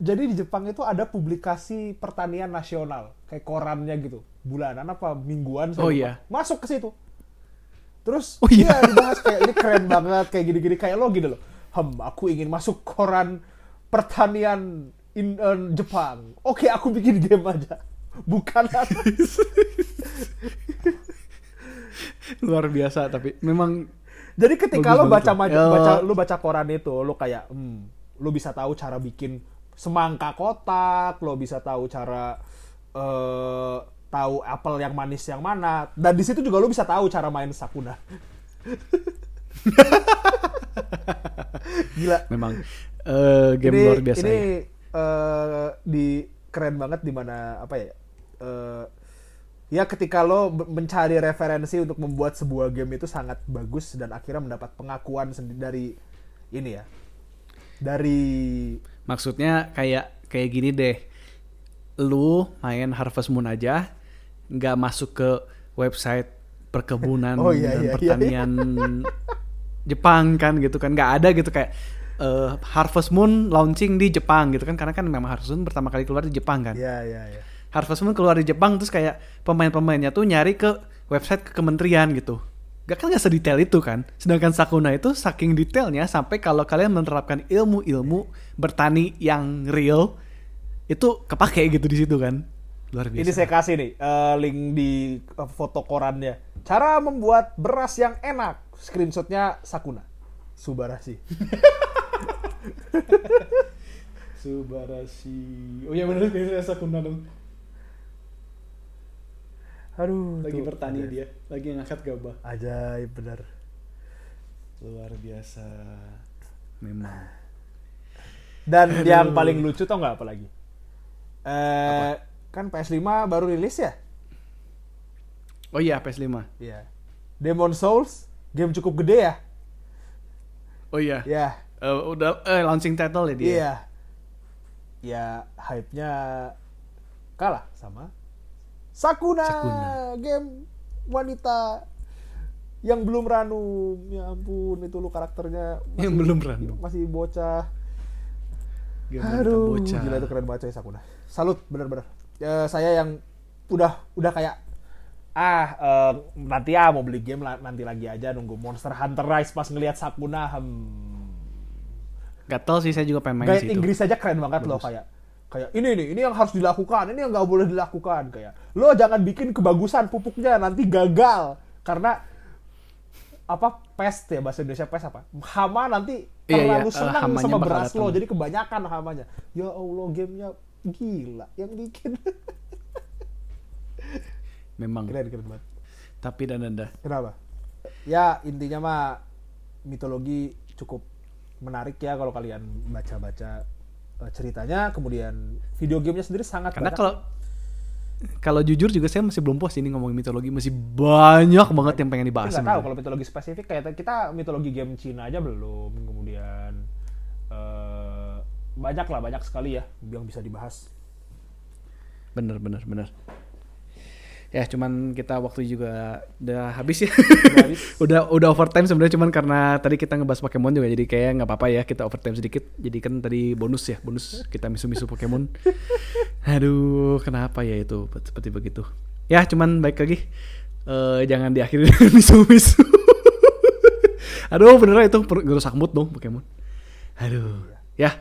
jadi di Jepang itu ada publikasi pertanian nasional kayak korannya gitu. Bulanan apa mingguan Oh, iya. masuk ke situ. Terus Oh, iya. iya dibahas kayak ini keren banget kayak gini-gini kayak lo gitu loh. Hem aku ingin masuk koran pertanian in, eh, Jepang. Oke aku bikin game aja. Bukan Luar biasa tapi memang Jadi ketika Bagus lo baca maja- Ya. baca lo baca koran itu, lo kayak hmm, lo bisa tahu cara bikin semangka kotak, lo bisa tahu cara eh tahu apel yang manis yang mana. Dan di situ juga lo bisa tahu cara main Sakuna. Gila. memang eh, game ini, luar biasa Ini ya. eh, di keren banget di mana apa ya? eh, ya ketika lo mencari referensi untuk membuat sebuah game itu sangat bagus dan akhirnya mendapat pengakuan sendiri dari ini ya. Dari Maksudnya kayak kayak gini deh. Lu main Harvest Moon aja nggak masuk ke website perkebunan Oh, iya, dan iya, iya, pertanian Jepang kan gitu kan nggak ada gitu kayak eh, Harvest Moon launching di Jepang gitu kan karena kan memang Harvest Moon pertama kali keluar di Jepang kan. ya ya ya. Harvest Moon keluar di Jepang terus kayak pemain-pemainnya tuh nyari ke website ke kementerian gitu. Gak kan gak sedetail itu kan. Sedangkan Sakuna itu saking detailnya sampai kalau kalian menerapkan ilmu-ilmu bertani yang real itu kepake gitu di situ kan. Luar biasa. Ini saya kasih nih eh, link di eh, foto korannya. Cara membuat beras yang enak. Screenshotnya Sakuna. Subarashi. Subarashi. Oh iya benar Sakuna dong. Aduh. Lagi tuh, bertani ajaib. dia, lagi ngangkat gabah. Ajaib bener. Luar biasa. Memang. Dan yang paling lucu tau nggak apa lagi? Eh, kan PS5 baru rilis ya? Oh iya PS5. Iya. Demon Souls, game cukup gede ya? Oh iya. Ya, Eh, udah eh launching title ya dia. iya. Ya, hype-nya kalah sama Sakuna, Sakuna. game wanita yang belum ranum. Ya ampun, itu lu karakternya Yang belum random. masih bocah. Game Aduh, bocah. gila itu keren banget coy Sakuna. Salut bener-bener. Ya, saya yang udah udah kayak ah eh, nanti ya mau beli game nanti lagi aja nunggu Monster Hunter Rise pas ngelihat Sakuna hmm. Gak tau sih saya juga pengen main Gaya situ. Inggris aja keren banget loh kayak kayak ini nih ini yang harus dilakukan ini yang nggak boleh dilakukan. Kayak lo jangan bikin kebagusan pupuknya nanti gagal. Karena apa pest ya bahasa Indonesia pest apa? Hama nanti Iya, iya, terlalu eh, senang hamanya sama beras lo jadi kebanyakan hamanya. Ya Allah gamenya gila yang bikin. Memang. keren keren banget. Tapi dan dah. kenapa? Ya intinya mah mitologi cukup menarik ya kalau kalian baca-baca ceritanya kemudian video gamenya sendiri sangat Karena banyak. kalau kalau jujur juga saya masih belum puas ini ngomongin mitologi masih banyak banget yang pengen dibahas. Nggak tahu kalau mitologi spesifik kayak kita mitologi game Cina aja belum kemudian eh, banyak lah banyak sekali ya yang bisa dibahas Bener bener bener. Ya cuman kita waktu juga udah habis ya. Udah habis. udah udah overtime sebenarnya cuman karena tadi kita ngebahas Pokemon juga jadi kayak nggak apa-apa ya kita overtime sedikit. Jadi kan tadi bonus ya bonus kita misu-misu Pokemon. Aduh kenapa ya itu seperti begitu. Ya cuman baik lagi eh jangan diakhiri misu-misu. Aduh beneran itu ngerusak mood dong Pokemon. Aduh ya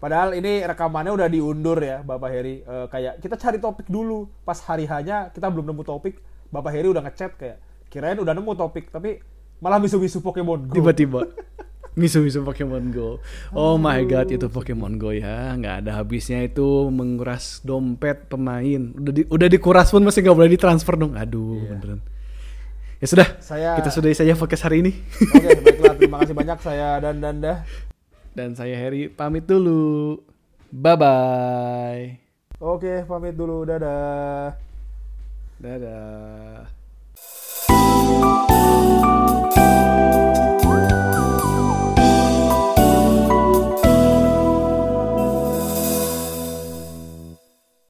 Padahal ini rekamannya udah diundur ya, Bapak Heri. Eh, kayak kita cari topik dulu. Pas hari hanya kita belum nemu topik, Bapak Heri udah ngechat kayak kirain udah nemu topik, tapi malah misu-misu Pokemon Go. tiba-tiba misu-misu Pokemon Go. Oh my god itu Pokemon Go ya, nggak ada habisnya itu menguras dompet pemain. Udah di, udah dikuras pun masih nggak boleh ditransfer dong. Aduh beneran. Ya sudah, Saya- kita sudahi saja podcast hari ini. Oke, baiklah. Terima kasih banyak saya dan Danda. Dan saya Harry pamit dulu. Bye-bye. Oke, pamit dulu. Dadah. Dadah.